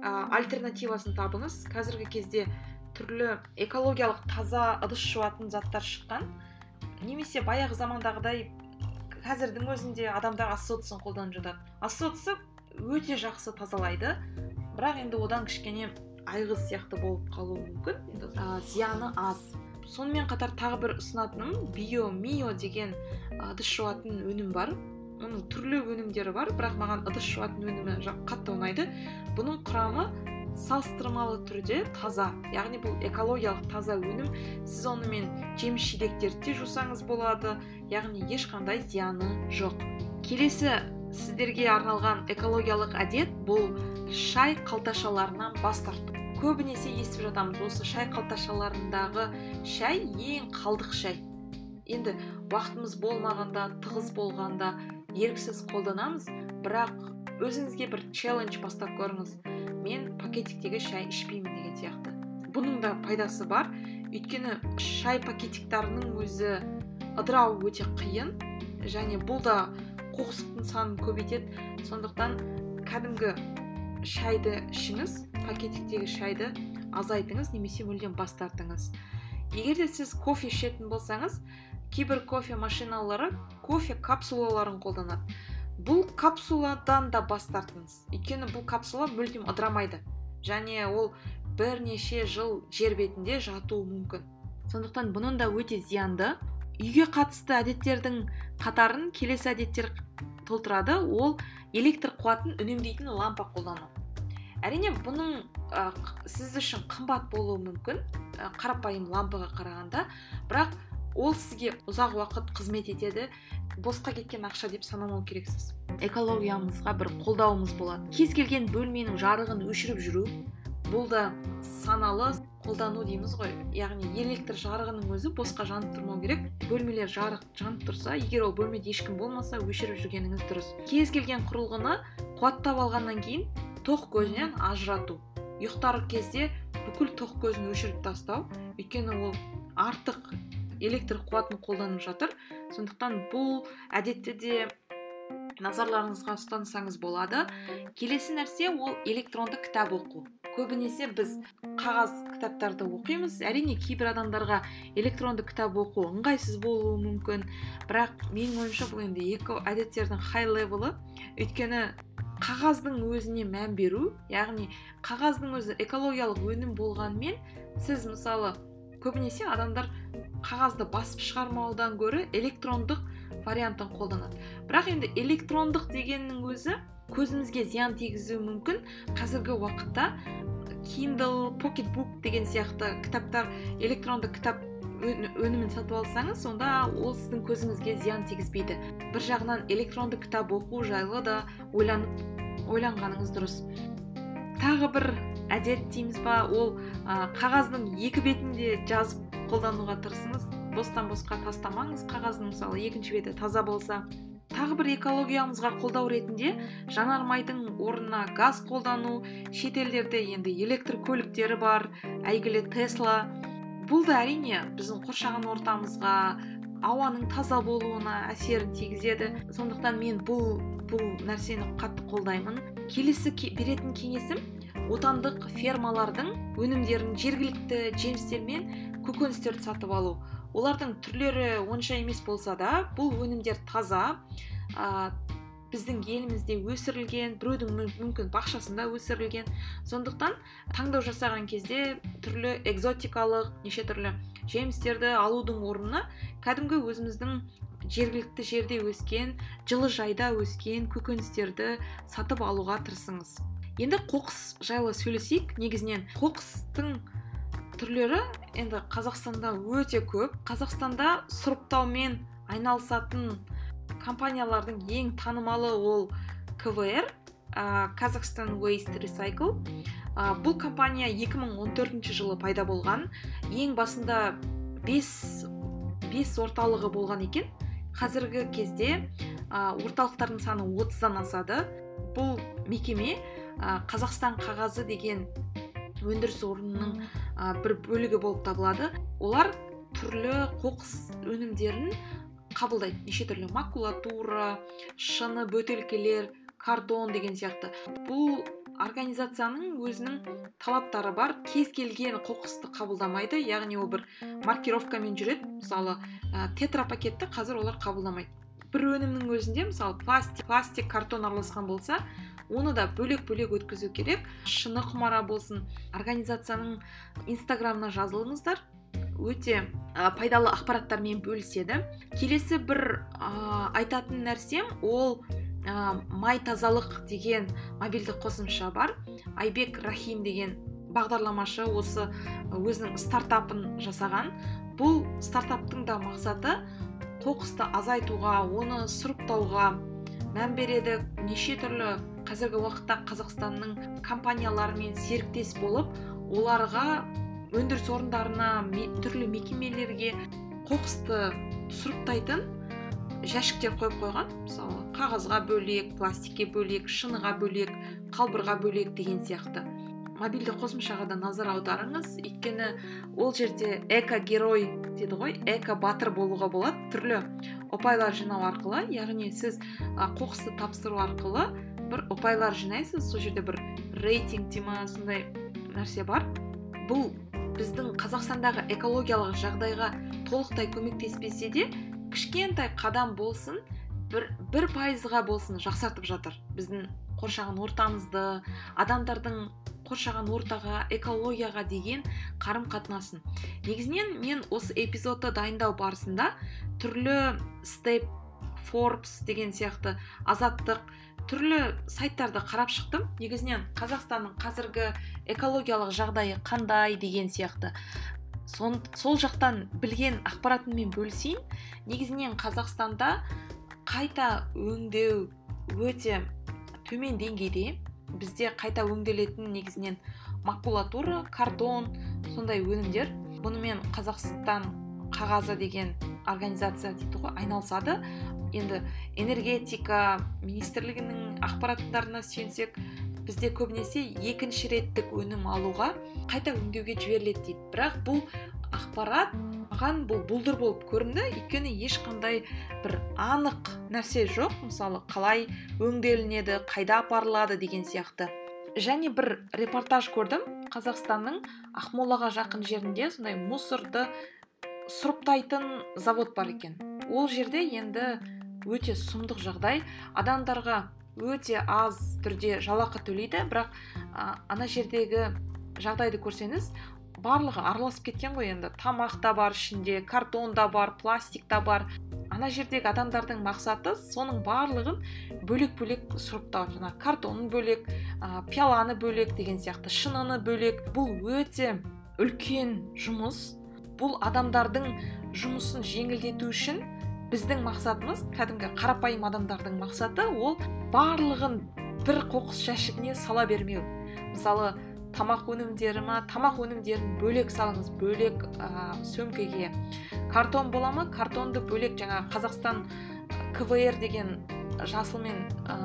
ә, альтернативасын табыңыз. Қазіргі кезде түрлі экологиялық таза ыдыс жуатын заттар шыққан. Немесе баяғы замандағыдай қазірдің өзінде адамдар ассоциясын қолданып жатады. Ассоция өте жақсы тазалайды. Бірақ енді одан кішкене айғыз сияқты болып қалуы мүмкін ә, зияны аз. Сонымен қатар тағы бір ұсынатыным био мио деген ыдыс жуатын өнім бар. Оның түрлі өнімдері бар бірақ маған ыдыс жуатын өнімі қатты ұнайды. Бұның құрамы салыстырмалы түрде таза. Яғни бұл экологиялық таза өнім. Сіз онымен жеміс жидектерді де жусаңыз болады. Яғни ешқандай зияны жоқ. Келесі сіздерге арналған экологиялық әдет бұл шай қалташаларынан бас тарту көбінесе естіп жатамыз осы шай қалташаларындағы шай ең қалдық шай. Енді уақытымыз болмағанда тығыз болғанда еріксіз қолданамыз бірақ өзіңізге бір челлендж бастап көріңіз. Мен пакетиктегі шай ішпеймін деген сияқты. Бұның да пайдасы бар. Өйткені шай пакетиктарының өзі ыдырау өте қиын. Және бұл да қоқыстың санын көбейтеді сондықтан кәдімгі шайды ішіңіз пакетиктегі шайды азайтыңыз немесе мүлдем бас тартыңыз. Егер де сіз кофе ішетін болсаңыз кейбір кофе машиналары кофе капсулаларын қолданады. Бұл капсуладан да бас тартыңыз. Өйткені бұл капсула мүлдем ыдырамайды. Және ол бірнеше жыл жер бетінде жатуы мүмкін. Сондықтан бұның да өте зиянды. Үйге қатысты әдеттердің қатарын келесі әдеттер толтырады. Ол электр қуатын үнемдейтін лампа қолдану. Әрине бұның ә, сіз үшін қымбат болуы мүмкін ә, қарапайым лампаға қарағанда. Бірақ ол сізге ұзақ уақыт қызмет етеді. Босқа кеткен ақша деп санамау керексіз. Экологиямызға бір қолдауымыз болады. Кез келген бөлменің жарығын өшіріп жүру бұл да саналы қолдану дейміз ғой. Яғни электр жарығының өзі босқа жанып тұрмау керек. Бөлмелер жарық жанып тұрса егер ол бөлмеде ешкім болмаса өшіріп жүргеніңіз дұрыс. Кез келген құрылғыны қуаттап алғаннан кейін тоқ көзінен ажырату. Ұйықтар кезде бүкіл тоқ көзін өшіріп тастау. Өйткені ол артық электр қуатын қолданып жатыр. Сондықтан бұл әдетте де назарларыңызға ұстансаңыз болады. Келесі нәрсе ол электронды кітап оқу. Көбінесе біз қағаз кітаптарды оқимыз әрине кейбір адамдарға электронды кітап оқу ыңғайсыз болуы мүмкін. Бірақ менің ойымша бұл енді екі әдеттердің хай левелі өйткені қағаздың өзіне мән беру яғни қағаздың өзі экологиялық өнім болғанымен сіз мысалы көбінесе адамдар қағазды басып шығармаудан гөрі электрондық вариантын қолданады. Бірақ енді электрондық дегеннің өзі көзімізге зиян тигізуі мүмкін. Қазіргі уақытта kindle pocketbook деген сияқты кітаптар электронды кітап өнімін сатып алсаңыз сонда ол сіздің көзіңізге зиян тигізбейді. Бір жағынан электронды кітап оқу жайлы да ойланып ойланғаныңыз дұрыс. Тағы бір әдет дейміз ба? Ол ә, қағаздың екі бетінде жазып қолдануға тырысыңыз. Бостан босқа тастамаңыз қағаздың мысалы екінші беті таза болса тағы бір экологиямызға қолдау ретінде жанармайдың орнына газ қолдану шетелдерде енді электр көліктері бар әйгілі тесла. Бұл да әрине біздің қоршаған ортамызға ауаның таза болуына әсерін тигізеді. Сондықтан мен бұл бұл нәрсені қатты қолдаймын. Келесі беретін кеңесім отандық фермалардың өнімдерін жергілікті жемістер мен көкөністерді сатып алу. Олардың түрлері онша емес болса да бұл өнімдер таза ә, біздің елімізде өсірілген біреудің мүмкін бақшасында өсірілген. Сондықтан таңдау жасаған кезде түрлі экзотикалық неше түрлі жемістерді алудың орнына кәдімгі өзіміздің жергілікті жерде өскен жылыжайда өскен көкөністерді сатып алуға тырысыңыз. Енді қоқыс жайлы сөйлесейік. Негізінен қоқыстың түрлері енді қазақстанда өте көп. Қазақстанда сұрыптаумен айналысатын компаниялардың ең танымалы ол КВР Қазақстан Waste Recycle. Бұл компания 2014 жылы пайда болған. Ең басында 5, 5 орталығы болған екен. Қазіргі кезде орталықтардың саны 30-дан асады. Бұл мекеме қазақстан қағазы деген өндіріс орнының бір бөлігі болып табылады. Олар түрлі қоқыс өнімдерін қабылдайды. Неше түрлі макулатура шыны бөтелкелер картон деген сияқты. Бұл организацияның өзінің талаптары бар. Кез келген қоқысты қабылдамайды яғни ол бір маркировкамен жүреді. Мысалы ә, тетрапакетті қазір олар қабылдамайды. Бір өнімнің өзінде мысалы пластик пластик картон араласқан болса оны да бөлек бөлек өткізу керек. Шыны құмара болсын организацияның инстаграмына жазылыңыздар. Өте пайдалы ақпараттармен бөліседі. Келесі бір ә, айтатын нәрсем ол ә, май тазалық деген мобильді қосымша бар. Айбек рахим деген бағдарламашы осы өзінің стартапын жасаған. Бұл стартаптың да мақсаты қоқысты азайтуға оны сұрыптауға мән береді. Неше түрлі қазіргі уақытта қазақстанның компанияларымен серіктес болып оларға өндіріс орындарына түрлі мекемелерге қоқысты сұрыптайтын жәшіктер қойып қойған. Мысалы қағазға бөлек пластикке бөлек шыныға бөлек қалбырға бөлек деген сияқты. Мобильді қосымшаға да назар аударыңыз. Өйткені ол жерде эко герой дейді ғой эко батыр болуға болады. Түрлі ұпайлар жинау арқылы яғни сіз қоқысты тапсыру арқылы бір ұпайлар жинайсыз сол жерде бір рейтинг дей ма сондай нәрсе бар. Бұл біздің қазақстандағы экологиялық жағдайға толықтай көмектеспесе де кішкентай қадам болсын бір бір пайызға болсын жақсартып жатыр. Біздің қоршаған ортамызды адамдардың қоршаған ортаға экологияға деген қарым қатынасын негізінен мен осы эпизодты дайындау барысында түрлі степ форбс деген сияқты азаттық түрлі сайттарды қарап шықтым. Негізінен қазақстанның қазіргі экологиялық жағдайы қандай деген сияқты. Сон, сол жақтан білген ақпаратыммен бөлісейін. Негізінен қазақстанда қайта өңдеу өте төмен деңгейде. Бізде қайта өңделетін негізінен макулатура картон сондай өнімдер. Бұнымен қазақстан қағазы деген организация дейді ғой айналысады. Енді энергетика министрлігінің ақпараттарына сүйенсек бізде көбінесе екінші реттік өнім алуға қайта өңдеуге жіберіледі дейді. Бірақ бұл ақпарат маған бұл бұлдыр болып көрінді. Өйткені ешқандай бір анық нәрсе жоқ. Мысалы қалай өңделінеді қайда апарылады деген сияқты. Және бір репортаж көрдім. Қазақстанның ақмолаға жақын жерінде сондай мусорды сұрыптайтын завод бар екен. Ол жерде енді өте сұмдық жағдай. Адамдарға өте аз түрде жалақы төлейді бірақ ана жердегі жағдайды көрсеңіз барлығы араласып кеткен ғой енді. Тамақ та бар ішінде картон да бар пластик та бар. Ана жердегі адамдардың мақсаты соның барлығын бөлек бөлек сұрыптау жаңағы картонын бөлек ә, пиаланы бөлек деген сияқты шыныны бөлек. Бұл өте үлкен жұмыс. Бұл адамдардың жұмысын жеңілдету үшін біздің мақсатымыз кәдімгі қарапайым адамдардың мақсаты ол барлығын бір қоқыс жәшігіне сала бермеу. Мысалы тамақ өнімдері ма? Тамақ өнімдерін бөлек салыңыз. Бөлек ә, сөмкеге. Картон бола ма? Картонды бөлек. Жаңа қазақстан квр деген жасыл мен ә,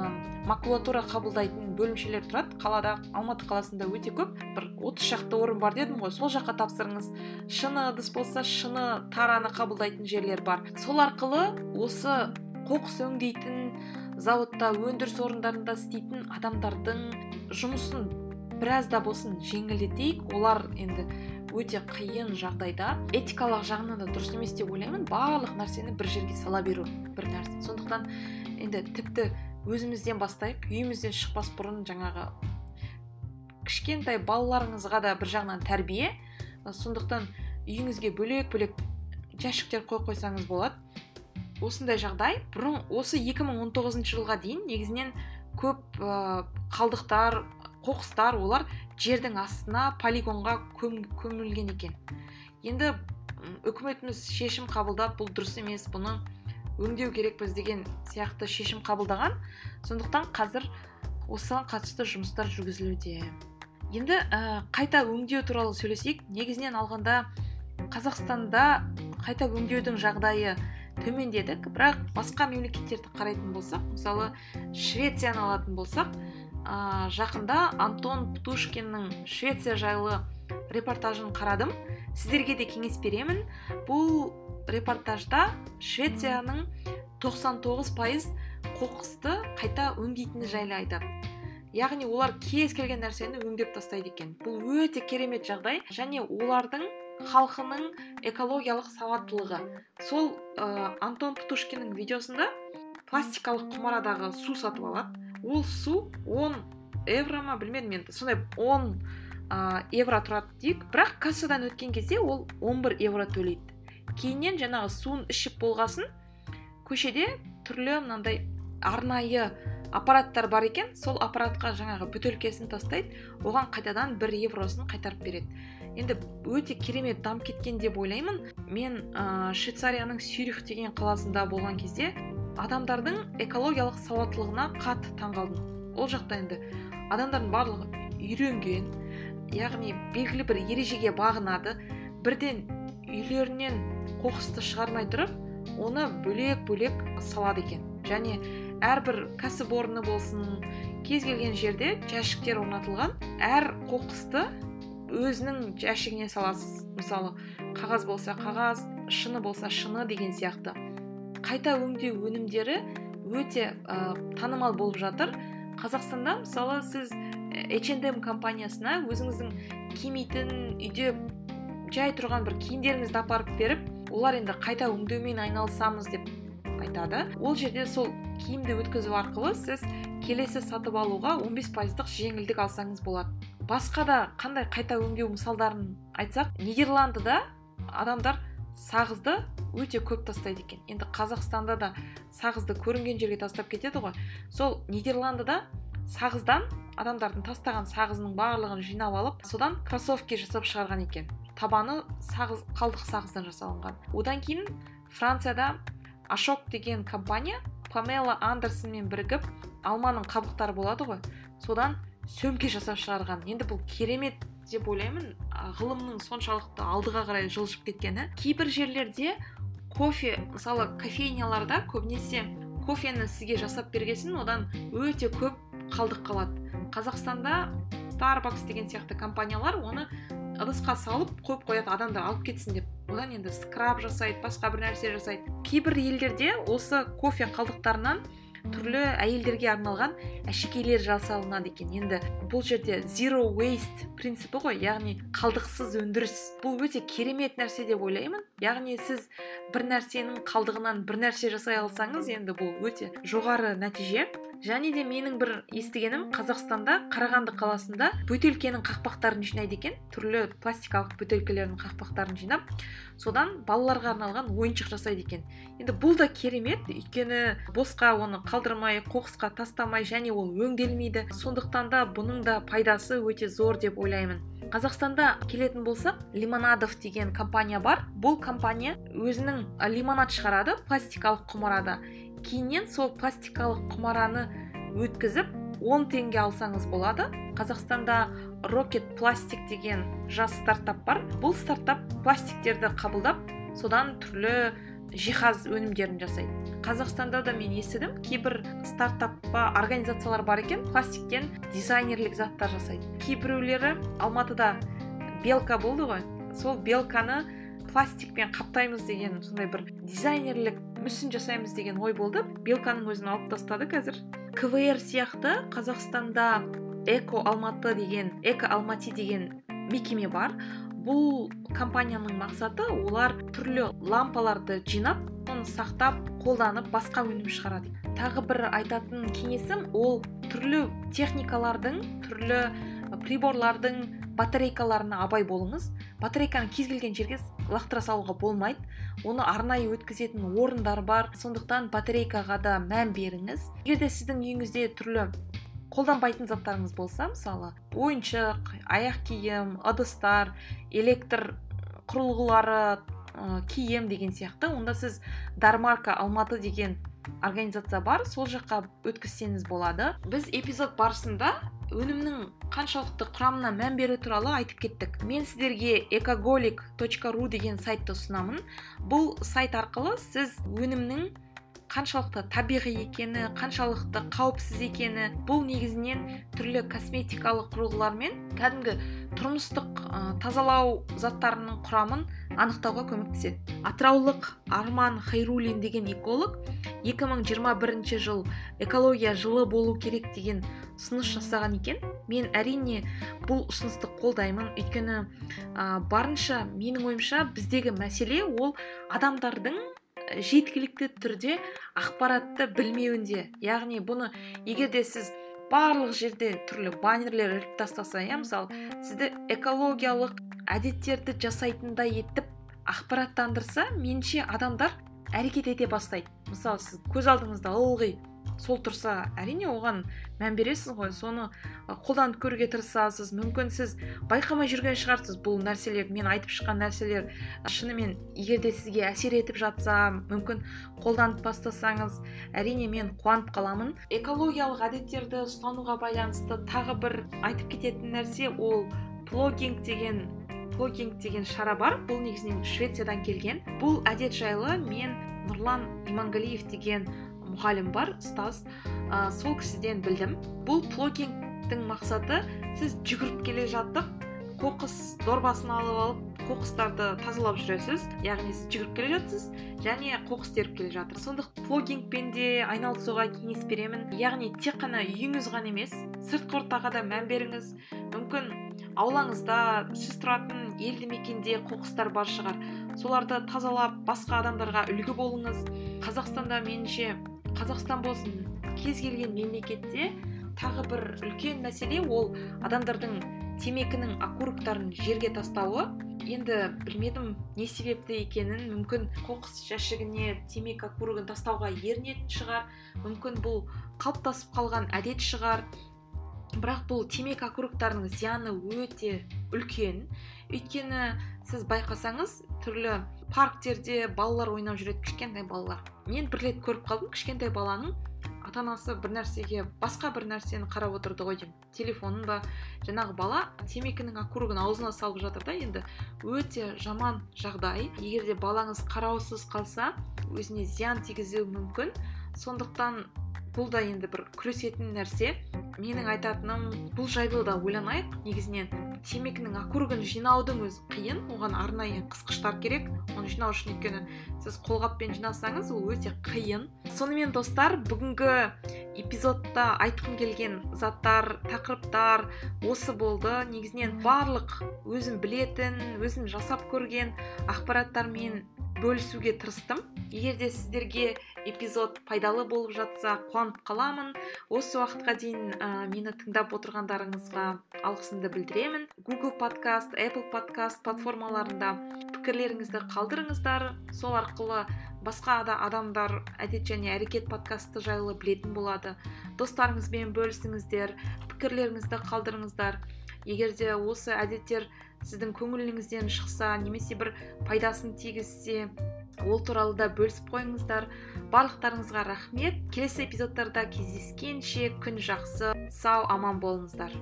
макулатура қабылдайтын бөлімшелер тұрады. Қалада алматы қаласында өте көп. Бір отыз шақты орын бар дедім ғой. Сол жаққа тапсырыңыз. Шыны ыдыс болса шыны тараны қабылдайтын жерлер бар. Сол арқылы осы қоқыс өңдейтін зауытта өндіріс орындарында істейтін адамдардың жұмысын біраз да болсын жеңілдетейік. Олар енді өте қиын жағдайда. Этикалық жағынан да дұрыс емес деп ойлаймын. Барлық нәрсені бір жерге сала беру бір нәрсе. Сондықтан енді тіпті өзімізден бастайық үйімізден шықпас бұрын жаңағы кішкентай балаларыңызға да бір жағынан тәрбие. Сондықтан үйіңізге бөлек бөлек жәшіктер қойып қойсаңыз болады. Осындай жағдай. Бұрын осы 2019 жылға дейін негізінен көп қалдықтар қоқыстар олар жердің астына полигонға көмілген екен. Енді үкіметіміз шешім қабылдап бұл дұрыс емес бұны өңдеу керекпіз деген сияқты шешім қабылдаған. Сондықтан қазір осыған қатысты жұмыстар жүргізілуде. Енді ә, қайта өңдеу туралы сөйлесейік. Негізінен алғанда қазақстанда қайта өңдеудің жағдайы төмен дедік бірақ басқа мемлекеттерді қарайтын болсақ мысалы швецияны алатын болсақ ә, жақында антон птушкиннің швеция жайлы репортажын қарадым. Сіздерге де кеңес беремін. Бұл репортажда швецияның 99 пайыз қоқысты қайта өңдейтіні жайлы айтады. Яғни олар кез келген нәрсені өңдеп тастайды екен. Бұл өте керемет жағдай және олардың халқының экологиялық сауаттылығы. Сол ә, антон птушкиннің видеосында пластикалық құмарадағы су сатып алады. Ол су 10 евро ма білмедім енді. Сондай 10 ә, евро тұрады дейік. Бірақ кассадан өткен кезде ол 11 евро төлейді. Кейіннен жаңағы суын ішіп болғасын көшеде түрлі мынандай арнайы аппараттар бар екен. Сол аппаратқа жаңағы бөтелкесін тастайды оған қайтадан бір евросын қайтарып береді. Енді өте керемет дамып кеткен деп ойлаймын. Мен ә, швейцарияның сюрих деген қаласында болған кезде адамдардың экологиялық сауаттылығына қатты таңқалдым ол жақта енді адамдардың барлығы үйренген яғни белгілі бір ережеге бағынады. Бірден үйлерінен қоқысты шығармай тұрып оны бөлек бөлек салады екен. Және әрбір кәсіпорны болсын кез келген жерде жәшіктер орнатылған. Әр қоқысты өзінің жәшігіне саласыз. Мысалы қағаз болса қағаз шыны болса шыны деген сияқты. Қайта өңдеу өнімдері өте ә, танымал болып жатыр. Қазақстанда мысалы сіз H&M компаниясына өзіңіздің кимейтін үйде жай тұрған бір киімдеріңізді апарып беріп олар енді қайта өңдеумен айналысамыз деп айтады. Ол жерде сол киімді өткізу арқылы сіз келесі сатып алуға 15 пайыздық жеңілдік алсаңыз болады. Басқа да қандай қайта өңдеу мысалдарын айтсақ нидерландыда адамдар сағызды өте көп тастайды екен. Енді қазақстанда да сағызды көрінген жерге тастап кетеді ғой. Сол нидерландыда сағыздан адамдардың тастаған сағызының барлығын жинап алып содан кроссовки жасап шығарған екен. Табаны сағыз қалдық сағыздан жасалынған. Одан кейін францияда ашок деген компания памела андерсонмен бірігіп алманың қабықтары болады ғой. Содан сөмке жасап шығарған. Енді бұл керемет деп ойлаймын. Ғылымның соншалықты алдыға қарай жылжып кеткені. Кейбір жерлерде кофе мысалы кофейняларда көбінесе кофені сізге жасап бергесін одан өте көп қалдық қалады. Қазақстанда starbucks деген сияқты компаниялар оны ыдысқа салып қойып қояды адамдар алып кетсін деп. Одан енді скраб жасайды басқа бір нәрсе жасайды. Кейбір елдерде осы кофе қалдықтарынан түрлі әйелдерге арналған әшекейлер жасалынады екен. Енді бұл жерде zero waste принципі ғой яғни қалдықсыз өндіріс. Бұл өте керемет нәрсе деп ойлаймын. Яғни сіз бір нәрсенің қалдығынан бір нәрсе жасай алсаңыз енді бұл өте жоғары нәтиже. Және де менің бір естігенім қазақстанда қарағанды қаласында бөтелкенің қақпақтарын жинайды екен. Түрлі пластикалық бөтелкелердің қақпақтарын жинап содан балаларға арналған ойыншық жасайды екен. Енді бұл да керемет. Өйткені босқа оны қалдырмай қоқысқа тастамай және ол өңделмейді. Сондықтан да бұның да пайдасы өте зор деп ойлаймын. Қазақстанда келетін болсақ лимонадов деген компания бар. Бұл компания өзінің лимонад шығарады пластикалық құмырада. Кейіннен сол пластикалық құмараны өткізіп 10 теңге алсаңыз болады. Қазақстанда рокет пластик деген жас стартап бар. Бұл стартап пластиктерді қабылдап содан түрлі жиһаз өнімдерін жасайды. Қазақстанда да мен естідім кейбір стартапқа организациялар бар екен пластиктен дизайнерлік заттар жасайды. Кейбіреулері алматыда белка болды ғой. Сол белканы пластикпен қаптаймыз деген сондай бір дизайнерлік мүсін жасаймыз деген ой болды. Белканың өзін алып тастады қазір. Квр сияқты қазақстанда эко алматы деген эко алмати деген мекеме бар. Бұл компанияның мақсаты олар түрлі лампаларды жинап оны сақтап қолданып басқа өнім шығарады. Тағы бір айтатын кеңесім ол түрлі техникалардың түрлі приборлардың батарейкаларына абай болыңыз. Батарейканы кез келген жерге лақтыра салуға болмайды. Оны арнайы өткізетін орындар бар. Сондықтан батарейкаға да мән беріңіз. Егер де сіздің үйіңізде түрлі қолданбайтын заттарыңыз болса мысалы ойыншық аяқ киім ыдыстар электр құрылғылары ә, киім деген сияқты онда сіз дармарка алматы деген организация бар сол жаққа өткізсеңіз болады. Біз эпизод барысында өнімнің қаншалықты құрамына мән беру туралы айтып кеттік. Мен сіздерге экоголик ру деген сайтты ұсынамын. Бұл сайт арқылы сіз өнімнің қаншалықты табиғи екені қаншалықты қауіпсіз екені бұл негізінен түрлі косметикалық құрылғылар мен кәдімгі тұрмыстық ә, тазалау заттарының құрамын анықтауға көмектеседі. Атыраулық арман хайрулин деген эколог 2021 жыл экология жылы болу керек деген ұсыныс жасаған екен. Мен әрине бұл ұсынысты қолдаймын. Өйткені ә, барынша менің ойымша біздегі мәселе ол адамдардың жеткілікті түрде ақпаратты білмеуінде. Яғни бұны егер де сіз барлық жерде түрлі баннерлер іліп тастаса иә мысалы сізді экологиялық әдеттерді жасайтындай етіп ақпараттандырса меніңше адамдар әрекет ете бастайды. Мысалы сіз көз алдыңызда ылғи сол тұрса әрине оған мән бересіз ғой. Соны қолданып көруге тырысасыз мүмкін сіз байқамай жүрген шығарсыз. Бұл нәрселер мен айтып шыққан нәрселер шынымен егер де сізге әсер етіп жатса мүмкін қолданып бастасаңыз. Әрине мен қуанып қаламын. Экологиялық әдеттерді ұстануға байланысты тағы бір айтып кететін нәрсе ол плогинг деген плогинг деген шара бар. Бұл негізінен швециядан келген. Бұл әдет жайлы мен нұрлан имангалиев деген мұғалім бар ұстаз. Ә, сол кісіден білдім. Бұл плогингтің мақсаты сіз жүгіріп келе жаттық қоқыс дорбасын алып алып қоқыстарды тазалап жүресіз. Яғни сіз жүгіріп келе жатсыз және қоқыс теріп келе жатыр. Сондықтан плогингпен де айналысуға кеңес беремін. Яғни тек қана үйіңіз ғана емес сыртқы ортаға да мән беріңіз. Мүмкін аулаңызда сіз тұратын елді мекенде қоқыстар бар шығар. Соларды тазалап басқа адамдарға үлгі болыңыз. Қазақстанда меніңше қазақстан болсын кез келген мемлекетте тағы бір үлкен мәселе ол адамдардың темекінің окурктарын жерге тастауы. Енді білмедім не себепті екенін. Мүмкін қоқыс жәшігіне темекі окурогын тастауға ерінетін шығар. Мүмкін бұл қалыптасып қалған әдет шығар. Бірақ бұл темекі окурктарының зияны өте үлкен. Өйткені сіз байқасаңыз түрлі парктерде балалар ойнап жүреді кішкентай балалар. Мен бір рет көріп қалдым кішкентай баланың ата анасы бір нәрсеге басқа бір нәрсені қарап отырды ғой деймін. Телефонын ба? Жаңағы бала темекінің окурогын аузына салып жатыр да енді. Өте жаман жағдай. Егер де балаңыз қараусыз қалса өзіне зиян тигізуі мүмкін. Сондықтан бұл да енді бір күресетін нәрсе. Менің айтатыным бұл жайлы да ойланайық. Негізінен темекінің окурогын жинаудың өзі қиын. Оған арнайы қысқыштар керек. Оны жинау үшін өйткені сіз қолғаппен жинасаңыз ол өте қиын. Сонымен достар бүгінгі эпизодта айтқым келген заттар тақырыптар осы болды. Негізінен барлық өзім білетін өзім жасап көрген ақпараттармен бөлісуге тырыстым. Егер де сіздерге эпизод пайдалы болып жатса қуанып қаламын. Осы уақытқа дейін ә, мені тыңдап отырғандарыңызға алғысымды білдіремін. Google подкаст apple подкаст платформаларында пікірлеріңізді қалдырыңыздар. Сол арқылы басқа да адамдар әдет және әрекет подкасты жайлы білетін болады. Достарыңызбен бөлісіңіздер пікірлеріңізді қалдырыңыздар. Егер де осы әдеттер сіздің көңіліңізден шықса немесе бір пайдасын тигізсе ол туралы да бөлісіп қойыңыздар. Барлықтарыңызға рахмет. Келесі эпизодтарда кездескенше күн жақсы. Сау аман болыңыздар.